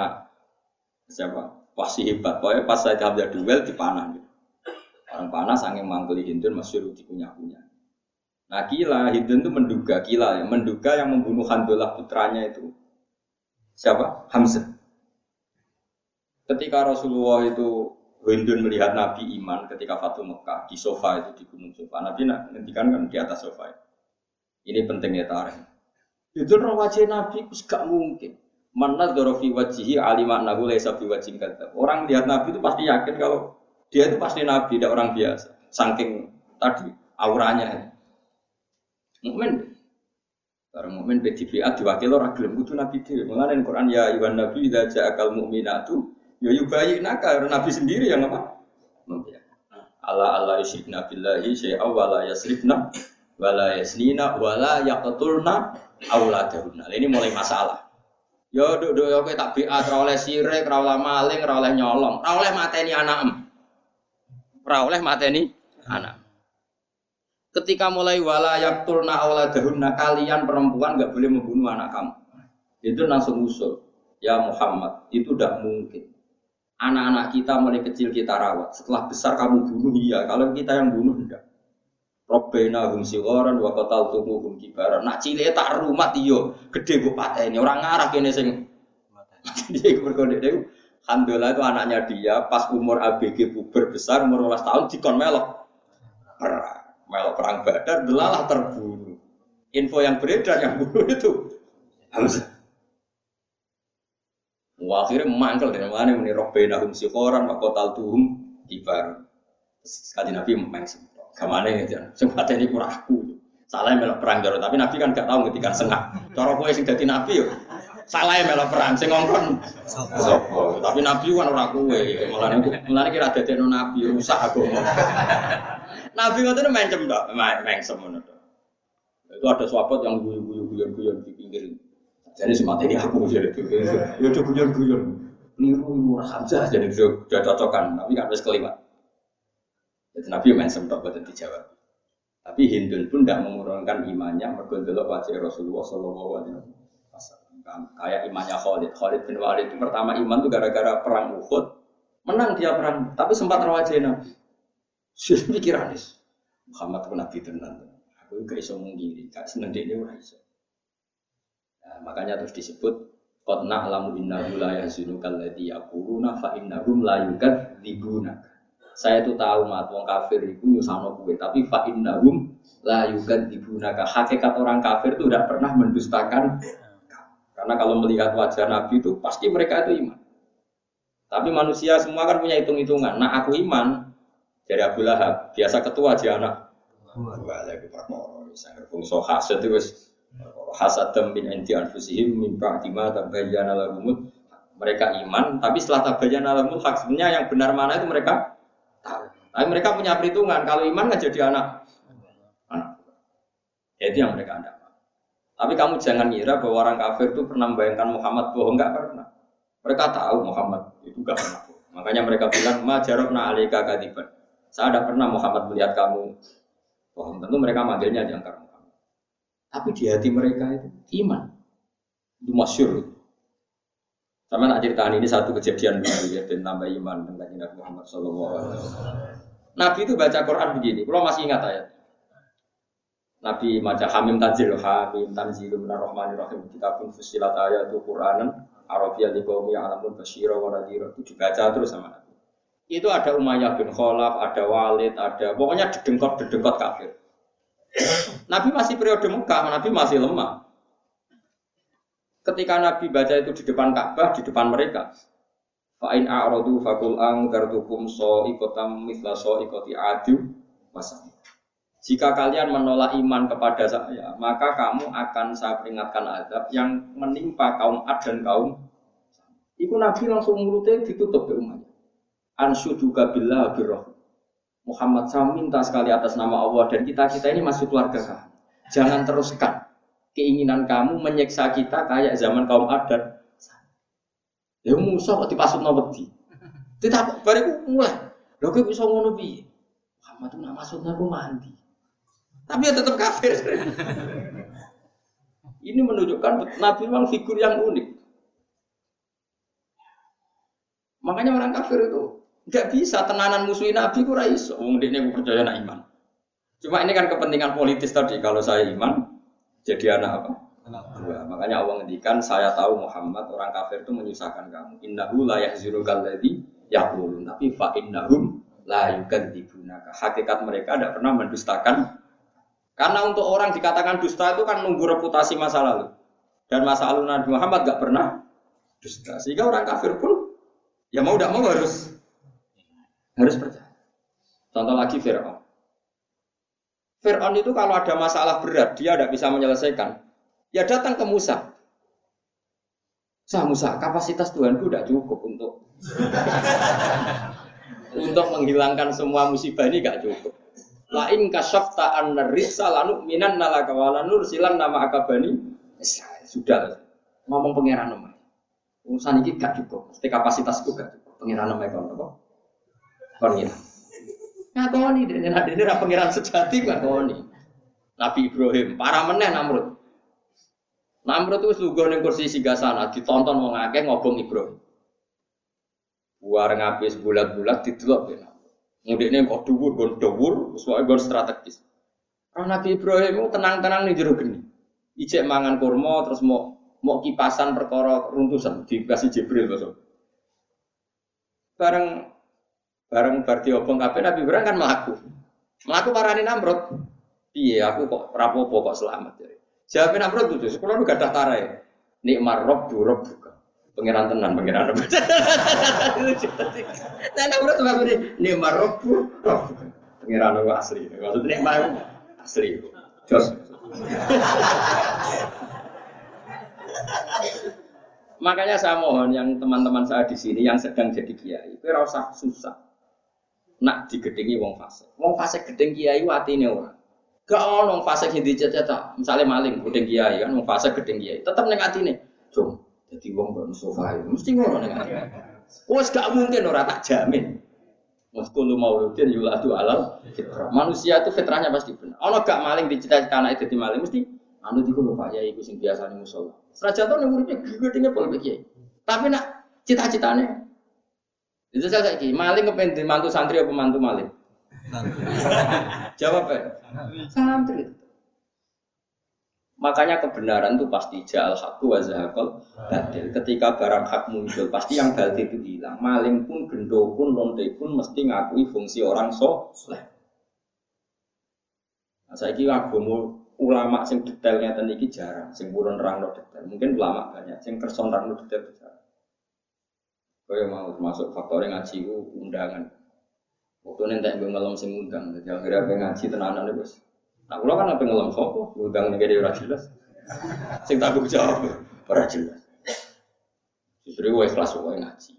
[SPEAKER 1] siapa pasti hebat, pokoknya pas Said Hamzah duel dipanah gitu. Orang panas angin mangkeli Hindun masih dikunyah-kunyah. Nah kila Hindun itu menduga kila ya, menduga yang membunuh Handolah putranya itu siapa? Hamzah. Ketika Rasulullah itu Hindun melihat Nabi iman ketika Fatu Mekah di sofa itu di gunung sofa. Nabi nak ngendikan kan di atas sofa. Ini pentingnya tarik. Itu wajah Nabi itu gak mungkin. Mana dorofi wajihi alima nahu laisa wajib kata. Orang lihat Nabi itu pasti yakin kalau dia itu pasti Nabi, tidak orang biasa. Saking tadi auranya. Mukmin. Orang mukmin PDBA diwakil orang gelem kudu Nabi dhewe. Mulane Quran ya ayuhan nabi idza ja'akal mu'minatu Ya yubayi naka, Nabi sendiri yang apa? Allah Allah yusrikna billahi syai'a wa la yasrifna wa la yasnina wa la yaqtulna auladahunna. Ini mulai masalah. Ya duk duk kowe tak biat ora oleh sirik, maling, ora nyolong, ora mateni anakem. Ora oleh mateni anak. Ketika mulai wala yaqtulna auladahunna kalian perempuan nggak boleh membunuh anak kamu. Itu langsung usul. Ya Muhammad, itu tidak mungkin anak-anak kita mulai kecil kita rawat. Setelah besar kamu bunuh iya. Kalau kita yang bunuh enggak. Robbena hum sigoran wa qatal hum kibaran. Nak cilik tak rumah iyo, gede gue pateni. Orang ngarah kene sing dia berkode itu Alhamdulillah itu anaknya dia pas umur ABG puber besar umur 12 tahun dikon melok perang melok perang badar delalah terbunuh info yang beredar yang bunuh itu Hamzah Wah, akhirnya mangkel dengan mana muni robbena hum sikhoran wa kotal tuhum kibar. Kaji Nabi sempat. Ke mana ya jangan. Sempat ini kurang aku. Salah melok perang jaro, tapi Nabi kan gak tahu ketika sengah. Cara kowe sing dadi Nabi yo. Salah melok perang sing ngongkon. Sopo. Tapi Nabi kan ora kowe. Mulane mulane kira dadekno Nabi rusak aku. Nabi ngoten main cemdok, main semono Itu ada sahabat yang guyu-guyu-guyu-guyu di pinggir jadi semata ini aku jadi itu. Ya udah guyon-guyon. Niru murah saja jadi sudah cocokan. Tapi kan harus kelima. Jadi Nabi main sempat buat dijawab. Tapi Hindun pun tidak mengurangkan imannya mergondelok wajah Rasulullah Shallallahu Alaihi Wasallam. Kayak imannya Khalid. Khalid bin Walid itu pertama iman tuh gara-gara perang Uhud. Menang dia perang, tapi sempat rawajah Nabi. Sudah pikiran Muhammad pun Nabi tenan. Aku gak iso mengiri, gak seneng dia ora. Nah, makanya terus disebut Qad na'lamu innahu la yahzunu kalladhi yaquluna fa innahum la yukadzibuna. Saya itu tahu mat wong kafir itu nyusano kue, tapi fa innahum la yukadzibuna. Hakikat orang kafir itu tidak pernah mendustakan karena kalau melihat wajah Nabi itu pasti mereka itu iman. Tapi manusia semua kan punya hitung-hitungan. Nah aku iman dari Abu Lahab, biasa ketua aja anak. Wah, lagi perkara, saya fungsi hasil itu hasadam min indi anfusihim min ba'di ma tabayyana lahumul mereka iman tapi setelah tabayyana lahumul hak sebenarnya yang benar mana itu mereka tahu. Tapi mereka punya perhitungan kalau iman nggak jadi anak. Anak. Itu yang mereka anda tapi kamu jangan ngira bahwa orang kafir itu pernah membayangkan Muhammad bohong nggak pernah. Mereka tahu Muhammad itu nggak pernah makanya mereka bilang ma jarobna alika kadiban. Saya tidak pernah Muhammad melihat kamu bohong. Tentu mereka manggilnya jangkar tapi di hati mereka itu iman. Itu masyur. Sama nak ceritakan ini satu kejadian baru ya dan tambah iman tentang Nabi Muhammad Shallallahu Alaihi Wasallam. Nabi itu baca Quran begini. Kalau masih ingat ayat. Nabi baca Hamim Tanzil, Hamim Tanzil Minar Rahmanir Rahim. Kita pun fusilat ayat itu Quranan Arabiyah di kaum yang alamun basyira wa nadhira itu dibaca terus sama Nabi. Itu ada Umayyah bin Khalaf, ada Walid, ada pokoknya dedengkot-dedengkot kafir. Nabi masih periode Mekah, Nabi masih lemah. Ketika Nabi baca itu di depan Ka'bah, di depan mereka. Fa'in a'radu fakul anggartukum so ikotam mithla so ikoti adu masa. Jika kalian menolak iman kepada saya, maka kamu akan saya peringatkan azab yang menimpa kaum Ad dan kaum Iku Nabi langsung mulutnya ditutup ke umatnya. Ansyuduka billah birroh. Muhammad saya minta sekali atas nama Allah dan kita kita ini masih keluarga kamu. Jangan teruskan keinginan kamu menyiksa kita kayak zaman kaum adat. Ya Musa kok dipasut wedi. Tidak bariku mulai. Lho kowe bisa ngono? Muhammad itu nak maksudnya mandi. Tapi ya tetap kafir. Ini menunjukkan Nabi memang figur yang unik. Makanya orang kafir itu Gak bisa tenanan musuhin Nabi ku iso. Wong dekne ku percaya nak iman. Cuma ini kan kepentingan politis tadi. Kalau saya iman, jadi anak apa? Anak dua. Makanya Allah ngendikan, saya tahu Muhammad orang kafir itu menyusahkan kamu. Innahu la yahzirukal ladzi yaqulun tapi fa innahum la yukadzibunaka. Hakikat mereka tidak pernah mendustakan karena untuk orang dikatakan dusta itu kan nunggu reputasi masa lalu. Dan masa lalu Nabi Muhammad gak pernah dusta. Sehingga orang kafir pun ya mau tidak mau harus harus percaya. Contoh lagi Fir'aun. Fir'aun itu kalau ada masalah berat, dia tidak bisa menyelesaikan. Ya datang ke Musa. Sah Musa, kapasitas Tuhanku tidak cukup untuk untuk menghilangkan semua musibah ini gak cukup. Lain kasyafta an rizsa lanu minan nalaka walanur silan nama akabani. Sudah ngomong pangeran nama. Urusan ini gak cukup. Mesti kapasitasku gak cukup. Pangeran nama kon Kon Ngakoni dene nek dene ra pangeran sejati ngakoni. Nabi Ibrahim, para meneh Namrud. Namrud itu lugu ning kursi singgasana ditonton wong akeh ngobong Ibrahim. Buar ngabis bulat-bulat didelok ya. Ngudekne kok dhuwur, gon dhuwur, wis wae gon strategis. Roh Nabi Ibrahim tenang-tenang ning jero geni. Ijek mangan kurma terus mau mau kipasan perkara runtusan dikasih Jibril besok. Bareng Bareng bar diobong kabeh Nabi Ibrahim kan melaku. Melaku parani Namrud. Iya, aku kok rapopo kok selamat jadi. Jawab Namrud tuh, sekolah lu ya. Nikmar rob du rob buka. Pengiran tenan, pengiran rob. Nah Namrud tuh ini nikmar rob du rob buka. Pengiran rob asli. Maksudnya nikmar asli. Jos. Makanya saya mohon yang teman-teman saya di sini yang sedang jadi kiai, itu rasa susah nak digedingi wong fasik. Wong fasik gedeng kiai watine ora. Gak ono wong fasik sing dicecet misalnya maling gedeng kiai kan wong fasik gedeng kiai, tetep ning atine. Jom, jadi wong mbok Mustofa mesti ngono ning atine. Wes gak mungkin ora tak jamin. Muskulu mauludin yuladu alal fitrah. Manusia itu fitrahnya pasti benar. Ono gak maling dicita-cita anak itu maling mesti anu diku lho Pak Yai iku sing biasa ning musala. Serajan uripe gedenge pol Kiai. Tapi nak cita-citane itu saya lagi maling kepengen mantu santri apa mantu maling? Jawab ya. Santri. Makanya kebenaran itu pasti jal hakku wa zahaqal batil. Ketika barang hak muncul, pasti yang batil itu hilang. Maling pun, gendo pun, lonte pun mesti ngakui fungsi orang soleh. Nah, saya kira agama ulama sing detailnya tadi jarang, sing burun rang detail. Mungkin ulama banyak, sing kerson rang detail jarang. Kaya mau masuk faktor ngaji ku undangan. Waktu nanti gue ngelam sing undang, jadi akhirnya gue ngaji tenanan deh bos. Nah, kalau kan apa ngelam sopo, undang negara ora jelas. Sing tak jawab, ora jelas. Justru gue ikhlas gue ngaji.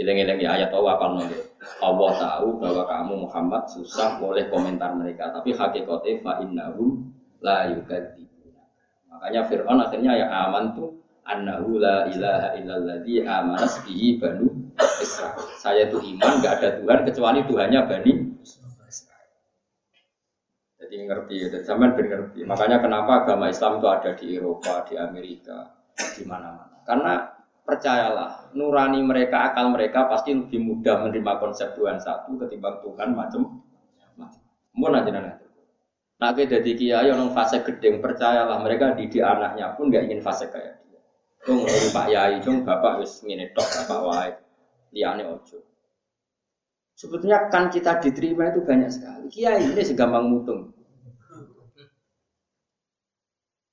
[SPEAKER 1] Ileng-ileng ya ayat Allah apa nanti. Allah tahu bahwa kamu Muhammad susah boleh komentar mereka, tapi hakikatnya fa innahum la yukadzibuna. Makanya Fir'aun akhirnya ya aman tuh annahu la ilaha illalladzi amanas bihi banu Israel. Saya itu iman gak ada Tuhan kecuali Tuhannya Bani Jadi ngerti, dan zaman ben ngerti. Makanya kenapa agama Islam itu ada di Eropa, di Amerika, di mana-mana. Karena percayalah, nurani mereka, akal mereka pasti lebih mudah menerima konsep Tuhan satu ketimbang Tuhan macam macam. Mau aja nanti. Nah, jadi kiai orang fase gedeng percayalah mereka didik anaknya pun nggak ingin fase kayak Cung dari Pak Yai, cung bapak wis ngene tok bapak wae. Liane ojo. Sebetulnya kan kita diterima itu banyak sekali. Kiai ini segampang mutung.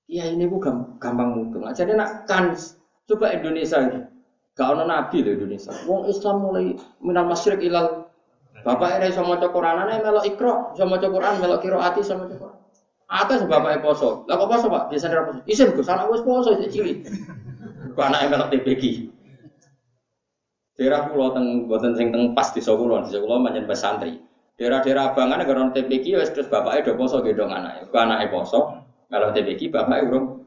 [SPEAKER 1] Kiai ini bu gampang mutung. Jadi nak kan coba Indonesia ini. Gak ono nabi loh Indonesia. Wong Islam mulai minal masyrik ilal Bapak ini sama ana melok ikro, sama Quran, melok ati sama Quran. Atas bapak poso. Lah kok poso, Pak? Biasane ora poso. Isin Gus, anak wis poso cilik. Kok anake melok TPG. Daerah pulau teng buatan sing teng pas di Solo, di Solo macam pesantri. Daerah-daerah abangan negara TPG wes terus bapaknya udah poso gedong anak. Kok anaknya poso, kalau TPG bapaknya urung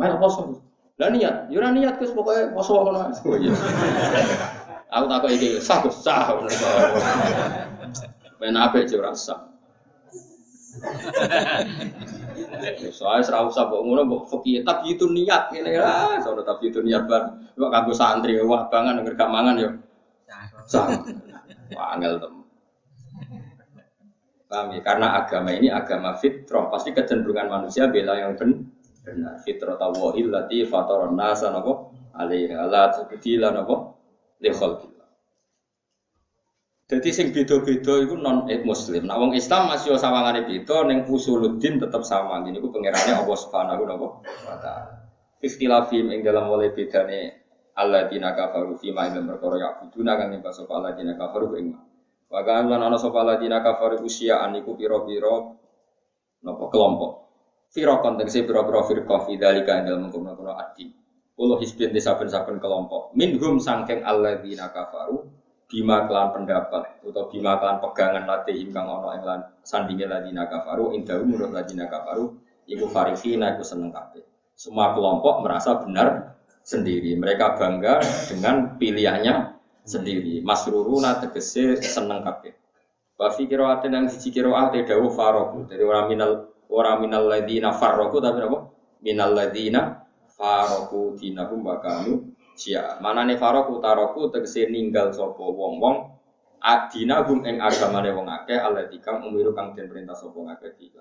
[SPEAKER 1] malah poso. Lah niat, yo niat Gus pokoknya poso ngono. Oh iya. Aku takut iki sah Gus sah. Ben apik sah. Soalnya serau usah mbok ngono mbok fikih tapi itu niat ngene ah sono tapi itu niat bar. Kok kanggo santri wah bangan nek gak mangan yo. Wah angel tem. Paham ya? Karena agama ini agama fitrah, pasti kecenderungan manusia bela yang ben benar. Fitrah tawahil lati fatoron nasa napa alaihi ala tabdila napa li. Jadi sing beda-beda itu non muslim. Nah wong Islam masih sawangane beda ning usuluddin tetap sama. Ini ku pangerane Allah Subhanahu wa taala. Ikhtilafim ing dalam mulai bedane alladzina kafaru fi ma ilm perkara ya'buduna kang nyembah sapa alladzina kafaru ing Wa kan lan ana sapa alladzina kafaru usia aniku pira-pira napa kelompok. Firaqon tegese pira-pira firqah fi dzalika ing dalam mengkono-kono adi. Ulo hisbin saben-saben kelompok. Minhum sangking alladzina kafaru bima kelan pendapat atau bima kelan pegangan latih kang ono ing lan sandinge ladina kafaru indahu menurut ladina kafaru iku farihina iku seneng kabeh. Semua kelompok merasa benar sendiri. Mereka bangga dengan pilihannya sendiri. Masruruna tegese seneng kabeh. Wa fi qiraatin yang siji qiraat dawu faroku. Dari orang minal orang minal ladina farroku tapi apa? Minal ladina faroku dinahum wa Sia, mana nih faroku taroku tegese ninggal sopo wong wong adina gum eng agamane wong akeh Allah dikang umiru kang den perintah sopo ngake di